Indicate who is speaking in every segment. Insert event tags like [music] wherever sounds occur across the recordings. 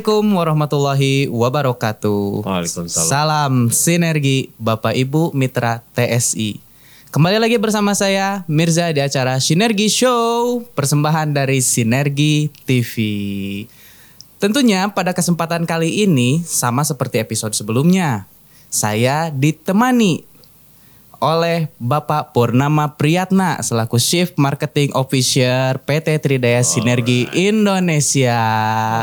Speaker 1: Assalamualaikum warahmatullahi wabarakatuh.
Speaker 2: Waalaikumsalam.
Speaker 1: Salam sinergi Bapak Ibu Mitra TSI. Kembali lagi bersama saya Mirza di acara Sinergi Show, persembahan dari Sinergi TV. Tentunya pada kesempatan kali ini sama seperti episode sebelumnya, saya ditemani oleh Bapak Purnama Priyatna selaku Chief Marketing Officer PT Tridaya Sinergi Indonesia.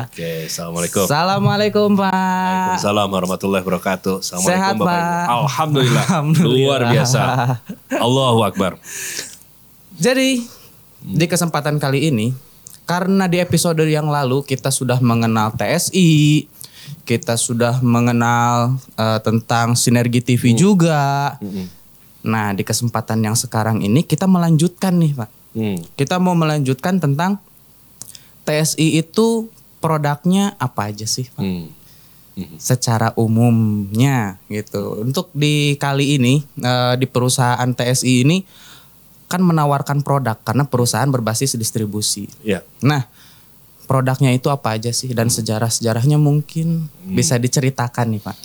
Speaker 2: Oke, assalamualaikum.
Speaker 1: Assalamualaikum Pak.
Speaker 2: Waalaikumsalam warahmatullahi wabarakatuh. Assalamualaikum
Speaker 1: Sehat,
Speaker 2: Bapak
Speaker 1: Pak.
Speaker 2: Ibu. Alhamdulillah.
Speaker 1: Alhamdulillah.
Speaker 2: Luar biasa. Allahu Akbar.
Speaker 1: Jadi di kesempatan kali ini karena di episode yang lalu kita sudah mengenal TSI, kita sudah mengenal eh, tentang sinergi TV juga. Nah, di kesempatan yang sekarang ini kita melanjutkan nih, Pak.
Speaker 2: Hmm.
Speaker 1: Kita mau melanjutkan tentang TSI itu produknya apa aja sih, Pak?
Speaker 2: Hmm.
Speaker 1: secara umumnya gitu. Untuk di kali ini eh, di perusahaan TSI ini kan menawarkan produk karena perusahaan berbasis distribusi.
Speaker 2: Ya.
Speaker 1: Nah, produknya itu apa aja sih dan sejarah-sejarahnya mungkin bisa diceritakan nih, Pak.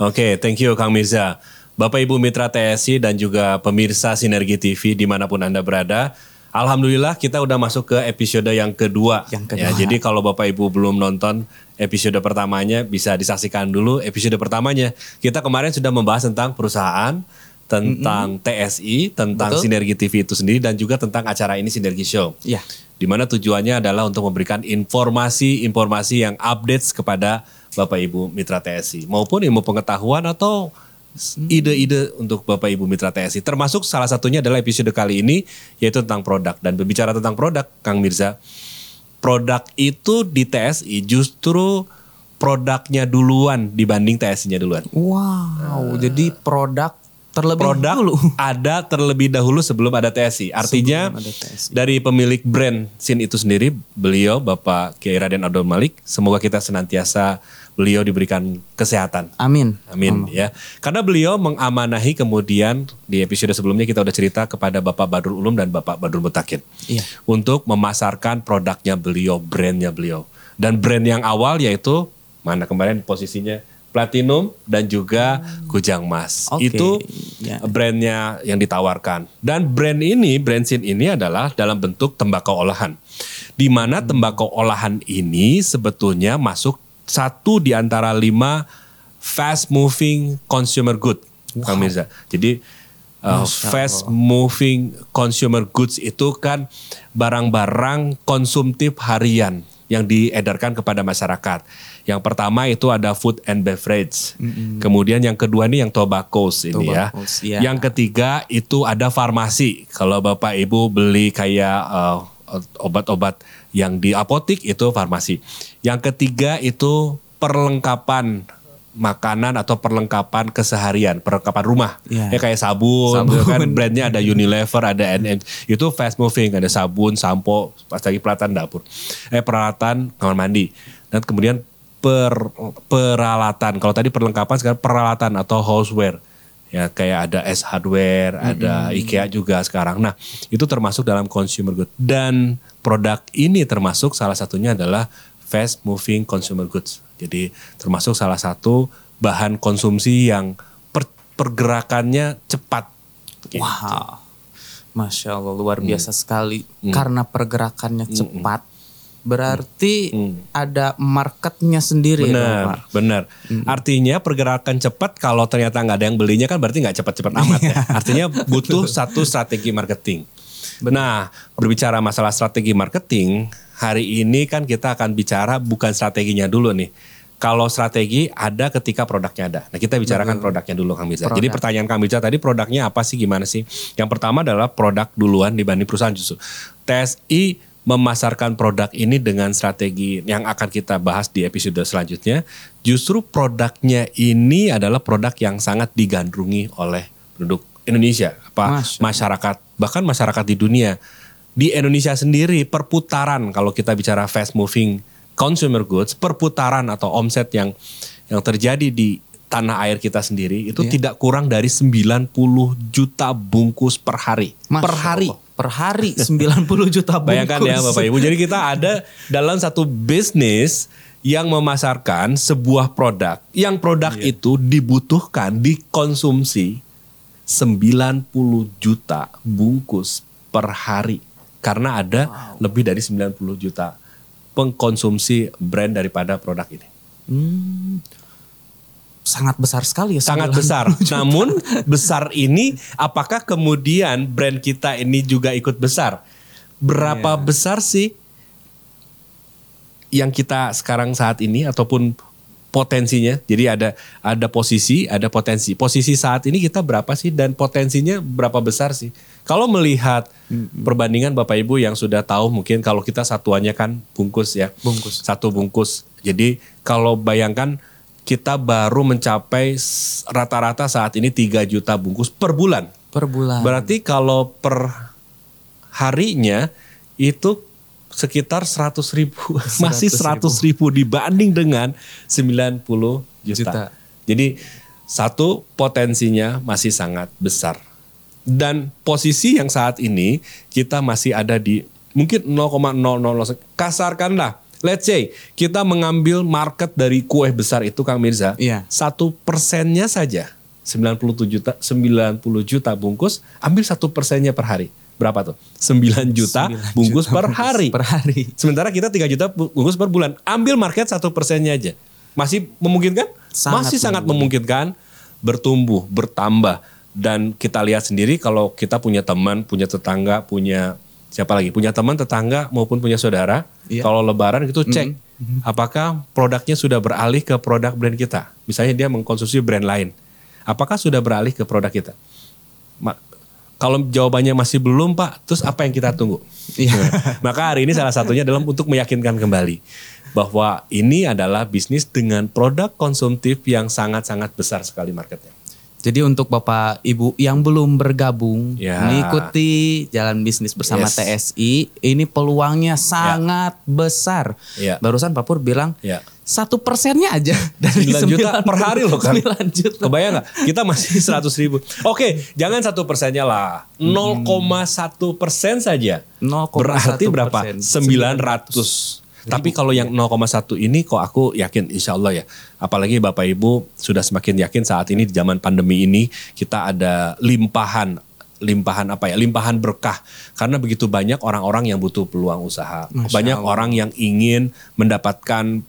Speaker 2: Oke, thank you Kang Mirza. Bapak Ibu Mitra TSI dan juga pemirsa Sinergi TV di mana pun Anda berada. Alhamdulillah kita udah masuk ke episode yang kedua.
Speaker 1: Yang
Speaker 2: Ya,
Speaker 1: kedua.
Speaker 2: jadi kalau Bapak Ibu belum nonton episode pertamanya bisa disaksikan dulu episode pertamanya. Kita kemarin sudah membahas tentang perusahaan, tentang TSI, tentang
Speaker 1: Betul.
Speaker 2: Sinergi TV itu sendiri dan juga tentang acara ini Sinergi Show.
Speaker 1: Iya.
Speaker 2: Di mana tujuannya adalah untuk memberikan informasi-informasi yang updates kepada Bapak Ibu Mitra TSI maupun ilmu pengetahuan atau ide-ide untuk Bapak Ibu Mitra TSI. Termasuk salah satunya adalah episode kali ini yaitu tentang produk dan berbicara tentang produk Kang Mirza. Produk itu di TSI justru produknya duluan dibanding TSI-nya duluan.
Speaker 1: Wow, jadi produk terlebih
Speaker 2: Produk
Speaker 1: dulu. [laughs]
Speaker 2: ada terlebih dahulu sebelum ada TSI. Artinya
Speaker 1: ada TSI.
Speaker 2: dari pemilik brand Sin itu sendiri, beliau Bapak Kiai Raden Abdul Malik, semoga kita senantiasa beliau diberikan kesehatan.
Speaker 1: Amin.
Speaker 2: Amin ya. Karena beliau mengamanahi kemudian di episode sebelumnya kita udah cerita kepada Bapak Badrul Ulum dan Bapak Badrul Mutakin.
Speaker 1: Iya.
Speaker 2: Untuk memasarkan produknya beliau, brandnya beliau. Dan brand yang awal yaitu mana kemarin posisinya platinum dan juga kujang mas.
Speaker 1: Oke,
Speaker 2: Itu
Speaker 1: ya.
Speaker 2: brandnya yang ditawarkan. Dan brand ini, brand Sin ini adalah dalam bentuk tembakau olahan. Di mana tembakau olahan ini sebetulnya masuk satu di antara lima fast moving consumer good, Kang Mirza. Jadi uh, fast moving consumer goods itu kan barang-barang konsumtif harian yang diedarkan kepada masyarakat. Yang pertama itu ada food and beverage. Kemudian yang kedua ini yang tobaccos ini
Speaker 1: Tobaccos,
Speaker 2: ya.
Speaker 1: ya.
Speaker 2: Yang ketiga itu ada farmasi. Kalau Bapak Ibu beli kayak uh, obat-obat yang di apotik itu farmasi. Yang ketiga itu perlengkapan makanan atau perlengkapan keseharian, perlengkapan rumah.
Speaker 1: Iya.
Speaker 2: Ya kayak sabun,
Speaker 1: Sabun. [laughs]
Speaker 2: kan brandnya ada Unilever, ada NM. Itu fast moving, ada sabun, sampo, pas lagi peralatan dapur. Eh peralatan kamar mandi. Dan kemudian per, peralatan. Kalau tadi perlengkapan sekarang peralatan atau houseware. Ya kayak ada S Hardware, ada IKEA juga sekarang. Nah, itu termasuk dalam consumer good. Dan produk ini termasuk salah satunya adalah fast moving consumer goods. Jadi termasuk salah satu bahan konsumsi yang per- pergerakannya cepat. Gitu.
Speaker 1: Wow. Masya Allah luar
Speaker 2: Hmm.
Speaker 1: biasa sekali. Karena pergerakannya cepat, berarti ada marketnya sendiri ya, Pak.
Speaker 2: Benar, benar. Artinya pergerakan cepat kalau ternyata nggak ada yang belinya kan berarti nggak cepat-cepat amat ya. [laughs] Artinya butuh satu strategi marketing. Nah, berbicara masalah strategi marketing, hari ini kan kita akan bicara bukan strateginya dulu nih. Kalau strategi ada ketika produknya ada. Nah kita bicarakan produknya dulu Kang Mirza. Jadi pertanyaan Kang Mirza tadi produknya apa sih gimana sih? Yang pertama adalah produk duluan dibanding perusahaan justru. TSI memasarkan produk ini dengan strategi yang akan kita bahas di episode selanjutnya. Justru produknya ini adalah produk yang sangat digandrungi oleh penduduk Indonesia, apa
Speaker 1: Masya
Speaker 2: masyarakat, bahkan masyarakat di dunia. Di Indonesia sendiri perputaran kalau kita bicara fast moving consumer goods, perputaran atau omset yang yang terjadi di tanah air kita sendiri itu
Speaker 1: Iya.
Speaker 2: tidak kurang dari 90 juta bungkus per hari.
Speaker 1: Masya
Speaker 2: per hari.
Speaker 1: Allah. Per hari [laughs] 90 juta bungkus.
Speaker 2: Bayangkan ya Bapak Ibu. Jadi kita ada dalam satu bisnis yang memasarkan sebuah produk. Yang produk
Speaker 1: Iya.
Speaker 2: itu dibutuhkan, dikonsumsi 90 juta bungkus per hari. Karena ada lebih dari 90 juta pengkonsumsi brand daripada produk ini.
Speaker 1: Hmm, sangat besar sekali ya.
Speaker 2: Sangat
Speaker 1: 90
Speaker 2: besar. [laughs] Namun besar ini apakah kemudian brand kita ini juga ikut besar? Berapa
Speaker 1: Iya.
Speaker 2: besar sih yang kita sekarang saat ini ataupun potensinya? Jadi ada ada posisi, ada potensi. Posisi saat ini kita berapa sih dan potensinya berapa besar sih? Kalau melihat perbandingan Bapak Ibu yang sudah tahu mungkin kalau kita satuannya kan bungkus ya.
Speaker 1: Bungkus.
Speaker 2: Satu bungkus. Jadi kalau bayangkan kita baru mencapai rata-rata saat ini 3 juta bungkus per bulan.
Speaker 1: Per bulan.
Speaker 2: Berarti kalau per harinya itu sekitar 100 ribu. [laughs] Masih 100 ribu dibanding dengan 90 juta.
Speaker 1: Juta.
Speaker 2: Jadi satu potensinya masih sangat besar. Dan posisi yang saat ini kita masih ada di mungkin 0,000 kasarkanlah. Let's say kita mengambil market dari kue besar itu Kang Mirza.
Speaker 1: Iya.
Speaker 2: Satu persennya saja 97 juta 90 juta bungkus ambil satu persennya per hari. Berapa tuh? 9 juta
Speaker 1: 9
Speaker 2: bungkus
Speaker 1: juta
Speaker 2: per
Speaker 1: bungkus
Speaker 2: hari.
Speaker 1: Per hari.
Speaker 2: sementara kita 3 juta bu- bungkus per bulan. Ambil market satu persennya aja. Masih memungkinkan?
Speaker 1: Sangat
Speaker 2: masih sangat memungkinkan bertumbuh bertambah. Dan kita lihat sendiri kalau kita punya teman punya tetangga punya siapa lagi punya teman tetangga maupun punya saudara
Speaker 1: Iya.
Speaker 2: kalau lebaran gitu cek apakah produknya sudah beralih ke produk brand kita misalnya dia mengkonsumsi brand lain apakah sudah beralih ke produk kita Ma- kalau jawabannya masih belum Pak, terus apa yang kita tunggu?
Speaker 1: Iya. [laughs]
Speaker 2: Maka hari ini salah satunya adalah untuk meyakinkan kembali bahwa ini adalah bisnis dengan produk konsumtif yang sangat-sangat besar sekali marketnya.
Speaker 1: Jadi untuk Bapak Ibu yang belum bergabung
Speaker 2: Ya.
Speaker 1: mengikuti jalan bisnis bersama
Speaker 2: Yes.
Speaker 1: TSI, ini peluangnya sangat besar.
Speaker 2: Ya.
Speaker 1: Barusan Pak Pur bilang
Speaker 2: Ya.
Speaker 1: satu persennya aja [laughs] dari
Speaker 2: 9 juta
Speaker 1: 90
Speaker 2: per hari loh kan.
Speaker 1: 9 juta.
Speaker 2: Kebayang nggak? Kita masih [laughs] 100 ribu. Oke, jangan satu persennya lah. 0,1 persen saja.
Speaker 1: 0,1
Speaker 2: Berarti berapa?
Speaker 1: persen.
Speaker 2: 900. Tapi kalau yang 0,1 ini kok aku yakin insya Allah ya. Apalagi Bapak Ibu sudah semakin yakin saat ini di zaman pandemi ini kita ada limpahan limpahan apa ya limpahan berkah karena begitu banyak orang-orang yang butuh peluang usaha
Speaker 1: Masya
Speaker 2: banyak
Speaker 1: Allah.
Speaker 2: orang yang ingin mendapatkan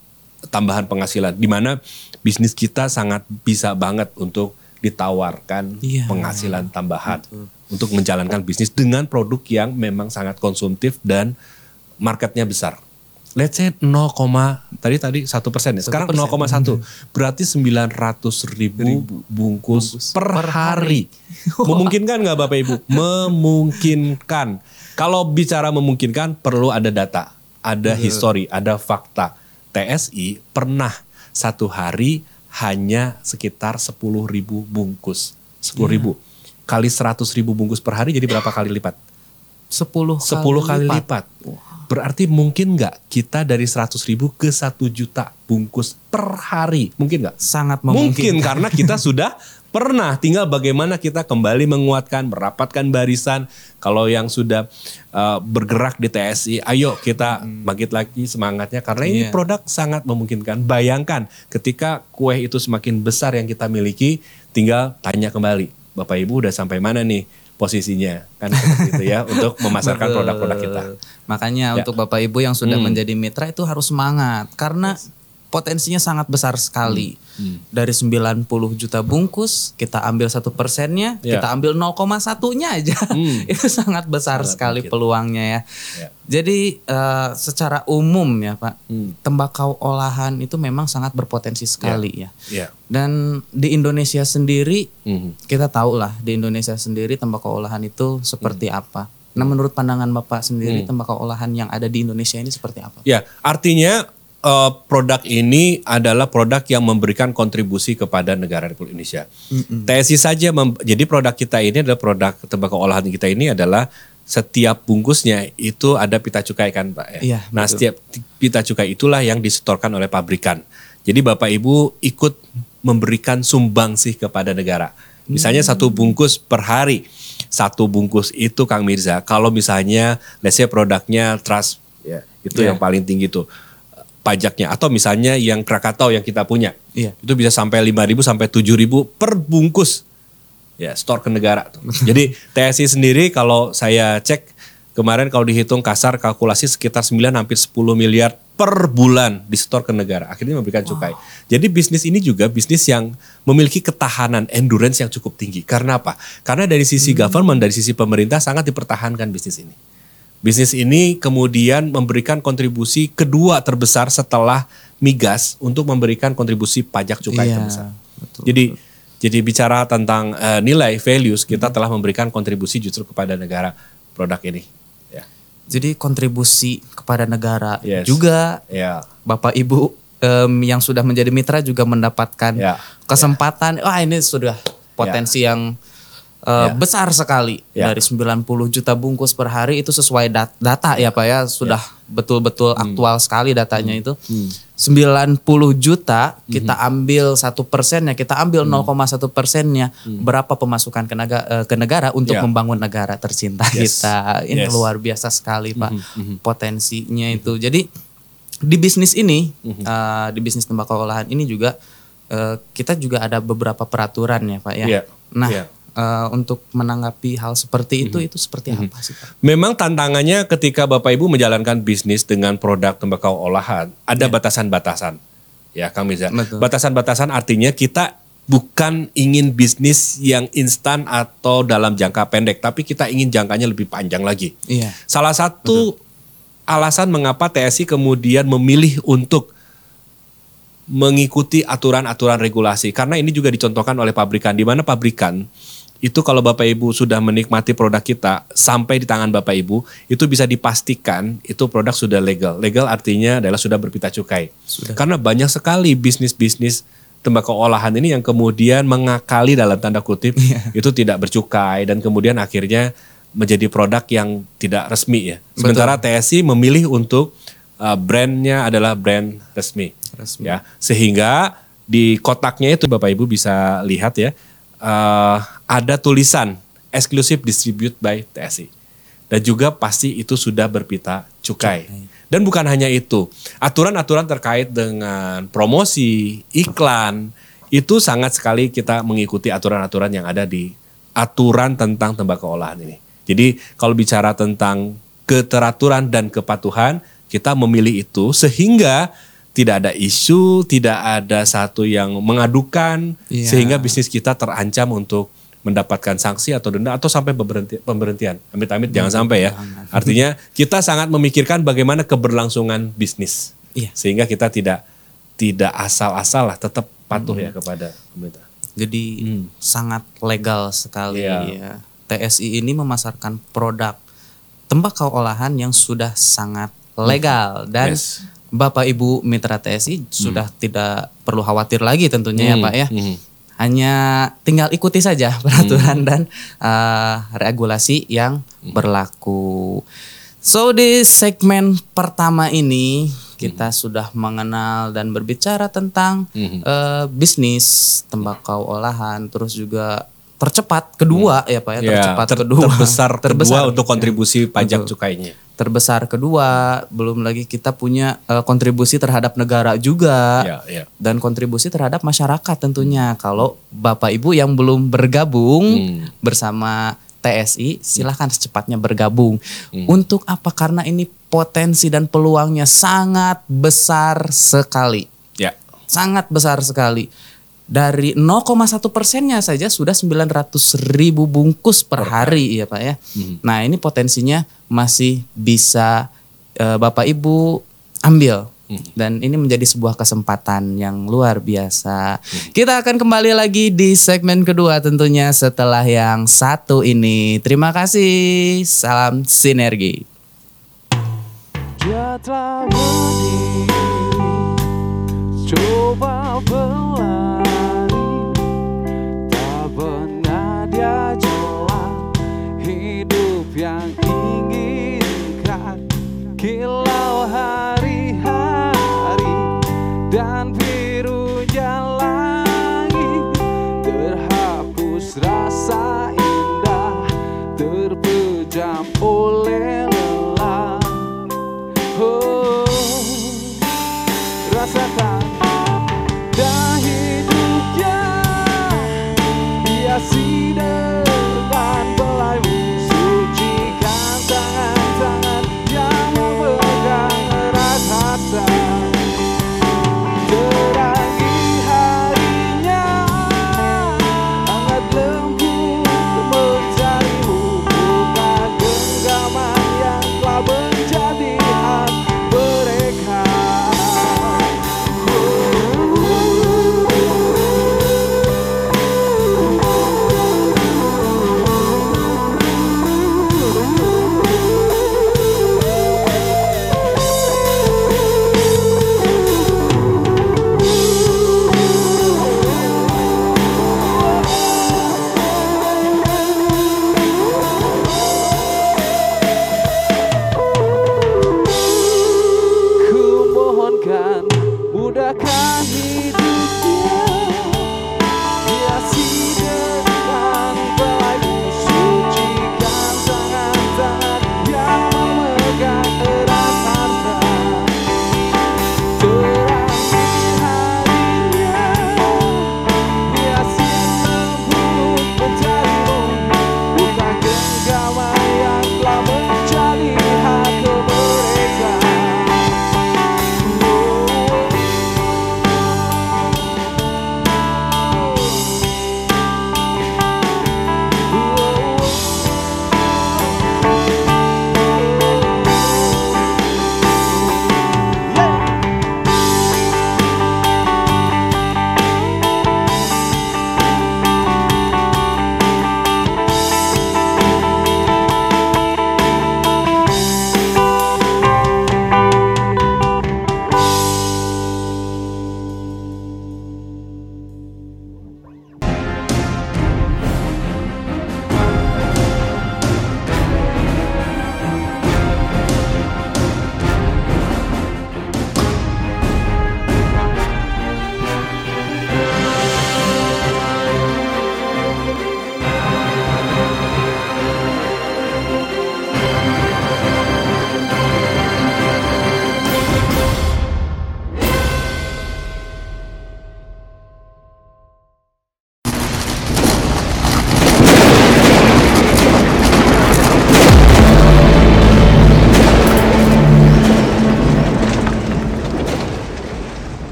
Speaker 2: tambahan penghasilan di mana bisnis kita sangat bisa banget untuk ditawarkan
Speaker 1: Iya.
Speaker 2: penghasilan tambahan untuk menjalankan bisnis dengan produk yang memang sangat konsumtif dan marketnya besar. Let's say 0, tadi tadi satu persen ya. Sekarang 0,1 berarti 900 ribu, bungkus, per, hari. [laughs] Memungkinkan nggak Bapak Ibu? [laughs] Memungkinkan. Kalau bicara memungkinkan perlu ada data, ada history, ada fakta. TSI pernah satu hari hanya sekitar 10 ribu bungkus. 10 ribu. Kali 100 ribu bungkus per hari jadi berapa kali lipat?
Speaker 1: 10
Speaker 2: 10 kali lipat. Berarti mungkin nggak kita dari 100 ribu ke 1 juta bungkus per hari? Mungkin nggak?
Speaker 1: Sangat
Speaker 2: Mungkin karena kita [laughs] sudah pernah. Tinggal bagaimana kita kembali menguatkan, merapatkan barisan. Kalau yang sudah uh, bergerak di TSI, ayo kita bangkit lagi semangatnya. Karena ini
Speaker 1: Iya.
Speaker 2: produk sangat memungkinkan. Bayangkan ketika kue itu semakin besar yang kita miliki, tinggal tanya kembali. Bapak Ibu udah sampai mana nih posisinya? Kan seperti itu ya untuk memasarkan produk-produk kita.
Speaker 1: Makanya
Speaker 2: Ya.
Speaker 1: untuk Bapak Ibu yang sudah
Speaker 2: Hmm.
Speaker 1: menjadi mitra itu harus semangat karena potensinya sangat besar sekali.
Speaker 2: Hmm.
Speaker 1: Dari 90 juta bungkus kita ambil satu persennya,
Speaker 2: Ya.
Speaker 1: kita ambil 0,1-nya aja.
Speaker 2: Hmm. [laughs]
Speaker 1: itu sangat besar
Speaker 2: Sangat
Speaker 1: sekali
Speaker 2: mungkin.
Speaker 1: peluangnya ya.
Speaker 2: Ya.
Speaker 1: Jadi eh, secara umum ya Pak,
Speaker 2: Hmm.
Speaker 1: tembakau olahan itu memang sangat berpotensi sekali ya.
Speaker 2: Ya.
Speaker 1: Dan di Indonesia sendiri
Speaker 2: Mhm.
Speaker 1: kita tahu lah di Indonesia sendiri tembakau olahan itu seperti
Speaker 2: Hmm.
Speaker 1: apa. Nah menurut pandangan Bapak sendiri tembakau olahan yang ada di Indonesia ini seperti apa?
Speaker 2: Ya, artinya eh, produk ini adalah produk yang memberikan kontribusi kepada negara Republik Indonesia. TSI saja, mem- jadi produk kita ini adalah produk tembakau olahan kita ini adalah setiap bungkusnya itu ada pita cukai kan Pak ya.
Speaker 1: Iya,
Speaker 2: nah
Speaker 1: betul.
Speaker 2: setiap ti- pita cukai itulah yang disetorkan oleh pabrikan. Jadi Bapak Ibu ikut memberikan sumbangsih kepada negara. Misalnya satu bungkus per hari, satu bungkus itu Kang Mirza. Kalau misalnya, let's say produknya trust, ya itu
Speaker 1: Iya.
Speaker 2: yang paling tinggi tuh pajaknya atau misalnya yang Krakatau yang kita punya.
Speaker 1: Iya.
Speaker 2: itu bisa sampai 5.000 sampai 7.000 per bungkus. Ya store ke negara tuh. [laughs] jadi TSI sendiri kalau saya cek kemarin kalau dihitung kasar kalkulasi sekitar 9 hampir 10 miliar per bulan di store ke negara. Akhirnya memberikan cukai. Jadi bisnis ini juga bisnis yang memiliki ketahanan endurance yang cukup tinggi. Karena apa? Karena dari sisi government dari sisi pemerintah sangat dipertahankan bisnis ini Bisnis ini kemudian memberikan kontribusi kedua terbesar setelah migas untuk memberikan kontribusi pajak cukai
Speaker 1: Iya,
Speaker 2: terbesar.
Speaker 1: betul,
Speaker 2: jadi jadi bicara tentang eh, nilai values kita telah memberikan kontribusi justru kepada negara produk ini. Ya.
Speaker 1: Jadi kontribusi kepada negara
Speaker 2: Yes.
Speaker 1: juga
Speaker 2: Ya.
Speaker 1: Bapak Ibu em, yang sudah menjadi mitra juga mendapatkan
Speaker 2: Ya.
Speaker 1: kesempatan. Wah ini sudah potensi yang eh,
Speaker 2: Ya.
Speaker 1: besar sekali
Speaker 2: Ya.
Speaker 1: dari 90 juta bungkus per hari itu sesuai dat- data ya Pak ya sudah betul-betul
Speaker 2: Hmm.
Speaker 1: aktual sekali datanya itu. 90 juta kita
Speaker 2: Hmm.
Speaker 1: ambil satu persennya, kita ambil 0,1 persennya berapa pemasukan ke negara, ke negara untuk
Speaker 2: Hmm. Ya.
Speaker 1: membangun negara tercinta
Speaker 2: Yes.
Speaker 1: kita. Ini
Speaker 2: Yes.
Speaker 1: luar biasa sekali Pak
Speaker 2: Mhm,
Speaker 1: potensinya itu. Jadi di bisnis ini,
Speaker 2: Mhm.
Speaker 1: eh, di bisnis tembakau olahan ini juga eh, kita juga ada beberapa peraturan ya Pak ya.
Speaker 2: Iya.
Speaker 1: Nah
Speaker 2: Iya.
Speaker 1: Eh, untuk menanggapi hal seperti itu
Speaker 2: Mhm.
Speaker 1: itu seperti apa sih Pak?
Speaker 2: Memang tantangannya ketika Bapak Ibu menjalankan bisnis dengan produk tembakau olahan, ada batasan-batasan. Ya, Kang Mirza.
Speaker 1: Betul.
Speaker 2: Batasan-batasan artinya kita bukan ingin bisnis yang instan atau dalam jangka pendek, tapi kita ingin jangkanya lebih panjang lagi.
Speaker 1: Iya.
Speaker 2: Salah satu alasan mengapa TSI kemudian memilih untuk mengikuti aturan-aturan regulasi karena ini juga dicontohkan oleh pabrikan di mana pabrikan itu kalau Bapak Ibu sudah menikmati produk kita sampai di tangan Bapak Ibu itu bisa dipastikan itu produk sudah legal. Legal artinya adalah sudah berpita cukai. Karena banyak sekali bisnis-bisnis tembakau olahan ini yang kemudian mengakali dalam tanda kutip itu tidak bercukai dan kemudian akhirnya menjadi produk yang tidak resmi ya. Sementara TSI memilih untuk uh, brandnya adalah brand resmi.
Speaker 1: Resmi.
Speaker 2: Ya, sehingga di kotaknya itu Bapak Ibu bisa lihat ya uh, ada tulisan exclusive distribute by TSI dan juga pasti itu sudah berpita cukai. Dan bukan hanya itu, aturan-aturan terkait dengan promosi, iklan itu sangat sekali kita mengikuti aturan-aturan yang ada di aturan tentang tembakau olahan ini. Jadi kalau bicara tentang keteraturan dan kepatuhan, kita memilih itu sehingga tidak ada isu, tidak ada satu yang mengadukan
Speaker 1: Iya.
Speaker 2: sehingga bisnis kita terancam untuk mendapatkan sanksi atau denda atau sampai pemberhenti- pemberhentian. Amit-amit jangan sampai ya. [laughs] Artinya kita sangat memikirkan bagaimana keberlangsungan bisnis.
Speaker 1: Iya.
Speaker 2: Sehingga kita tidak tidak asal-asal lah tetap patuh ya kepada pemerintah.
Speaker 1: Jadi
Speaker 2: Hmm.
Speaker 1: sangat legal sekali
Speaker 2: Iya.
Speaker 1: ya. TSI ini memasarkan produk tembakau olahan yang sudah sangat legal dan
Speaker 2: Hmm. Yes.
Speaker 1: Bapak Ibu mitra TSI sudah tidak perlu khawatir lagi tentunya ya
Speaker 2: Hmm,
Speaker 1: Pak ya.
Speaker 2: hmm.
Speaker 1: Hanya tinggal ikuti saja [laughs] peraturan dan uh, regulasi yang
Speaker 2: Hmm.
Speaker 1: berlaku. So di segmen pertama ini kita
Speaker 2: Hmm.
Speaker 1: sudah mengenal dan berbicara tentang
Speaker 2: Mhm.
Speaker 1: eh, bisnis tembakau olahan, terus juga tercepat kedua ya pak ya
Speaker 2: Ya,
Speaker 1: tercepat
Speaker 2: ter-
Speaker 1: kedua
Speaker 2: terbesar, kedua untuk
Speaker 1: ya.
Speaker 2: kontribusi pajak cukainya.
Speaker 1: terbesar kedua belum lagi kita punya eh, kontribusi terhadap negara juga
Speaker 2: Ya, ya.
Speaker 1: dan kontribusi terhadap masyarakat tentunya kalau bapak ibu yang belum bergabung
Speaker 2: Hmm.
Speaker 1: bersama TSI silahkan secepatnya bergabung
Speaker 2: Hmm.
Speaker 1: untuk apa karena ini potensi dan peluangnya sangat besar sekali
Speaker 2: Ya.
Speaker 1: sangat besar sekali. Dari 0,1 persennya saja sudah 900 ribu bungkus per hari ya Pak ya. Nah ini potensinya masih bisa eh, Bapak Ibu ambil. Dan ini menjadi sebuah kesempatan yang luar biasa. Kita akan kembali lagi di segmen kedua tentunya setelah yang satu ini. Terima kasih. Salam sinergi.
Speaker 3: Dia telah berdiri Coba berlari the kind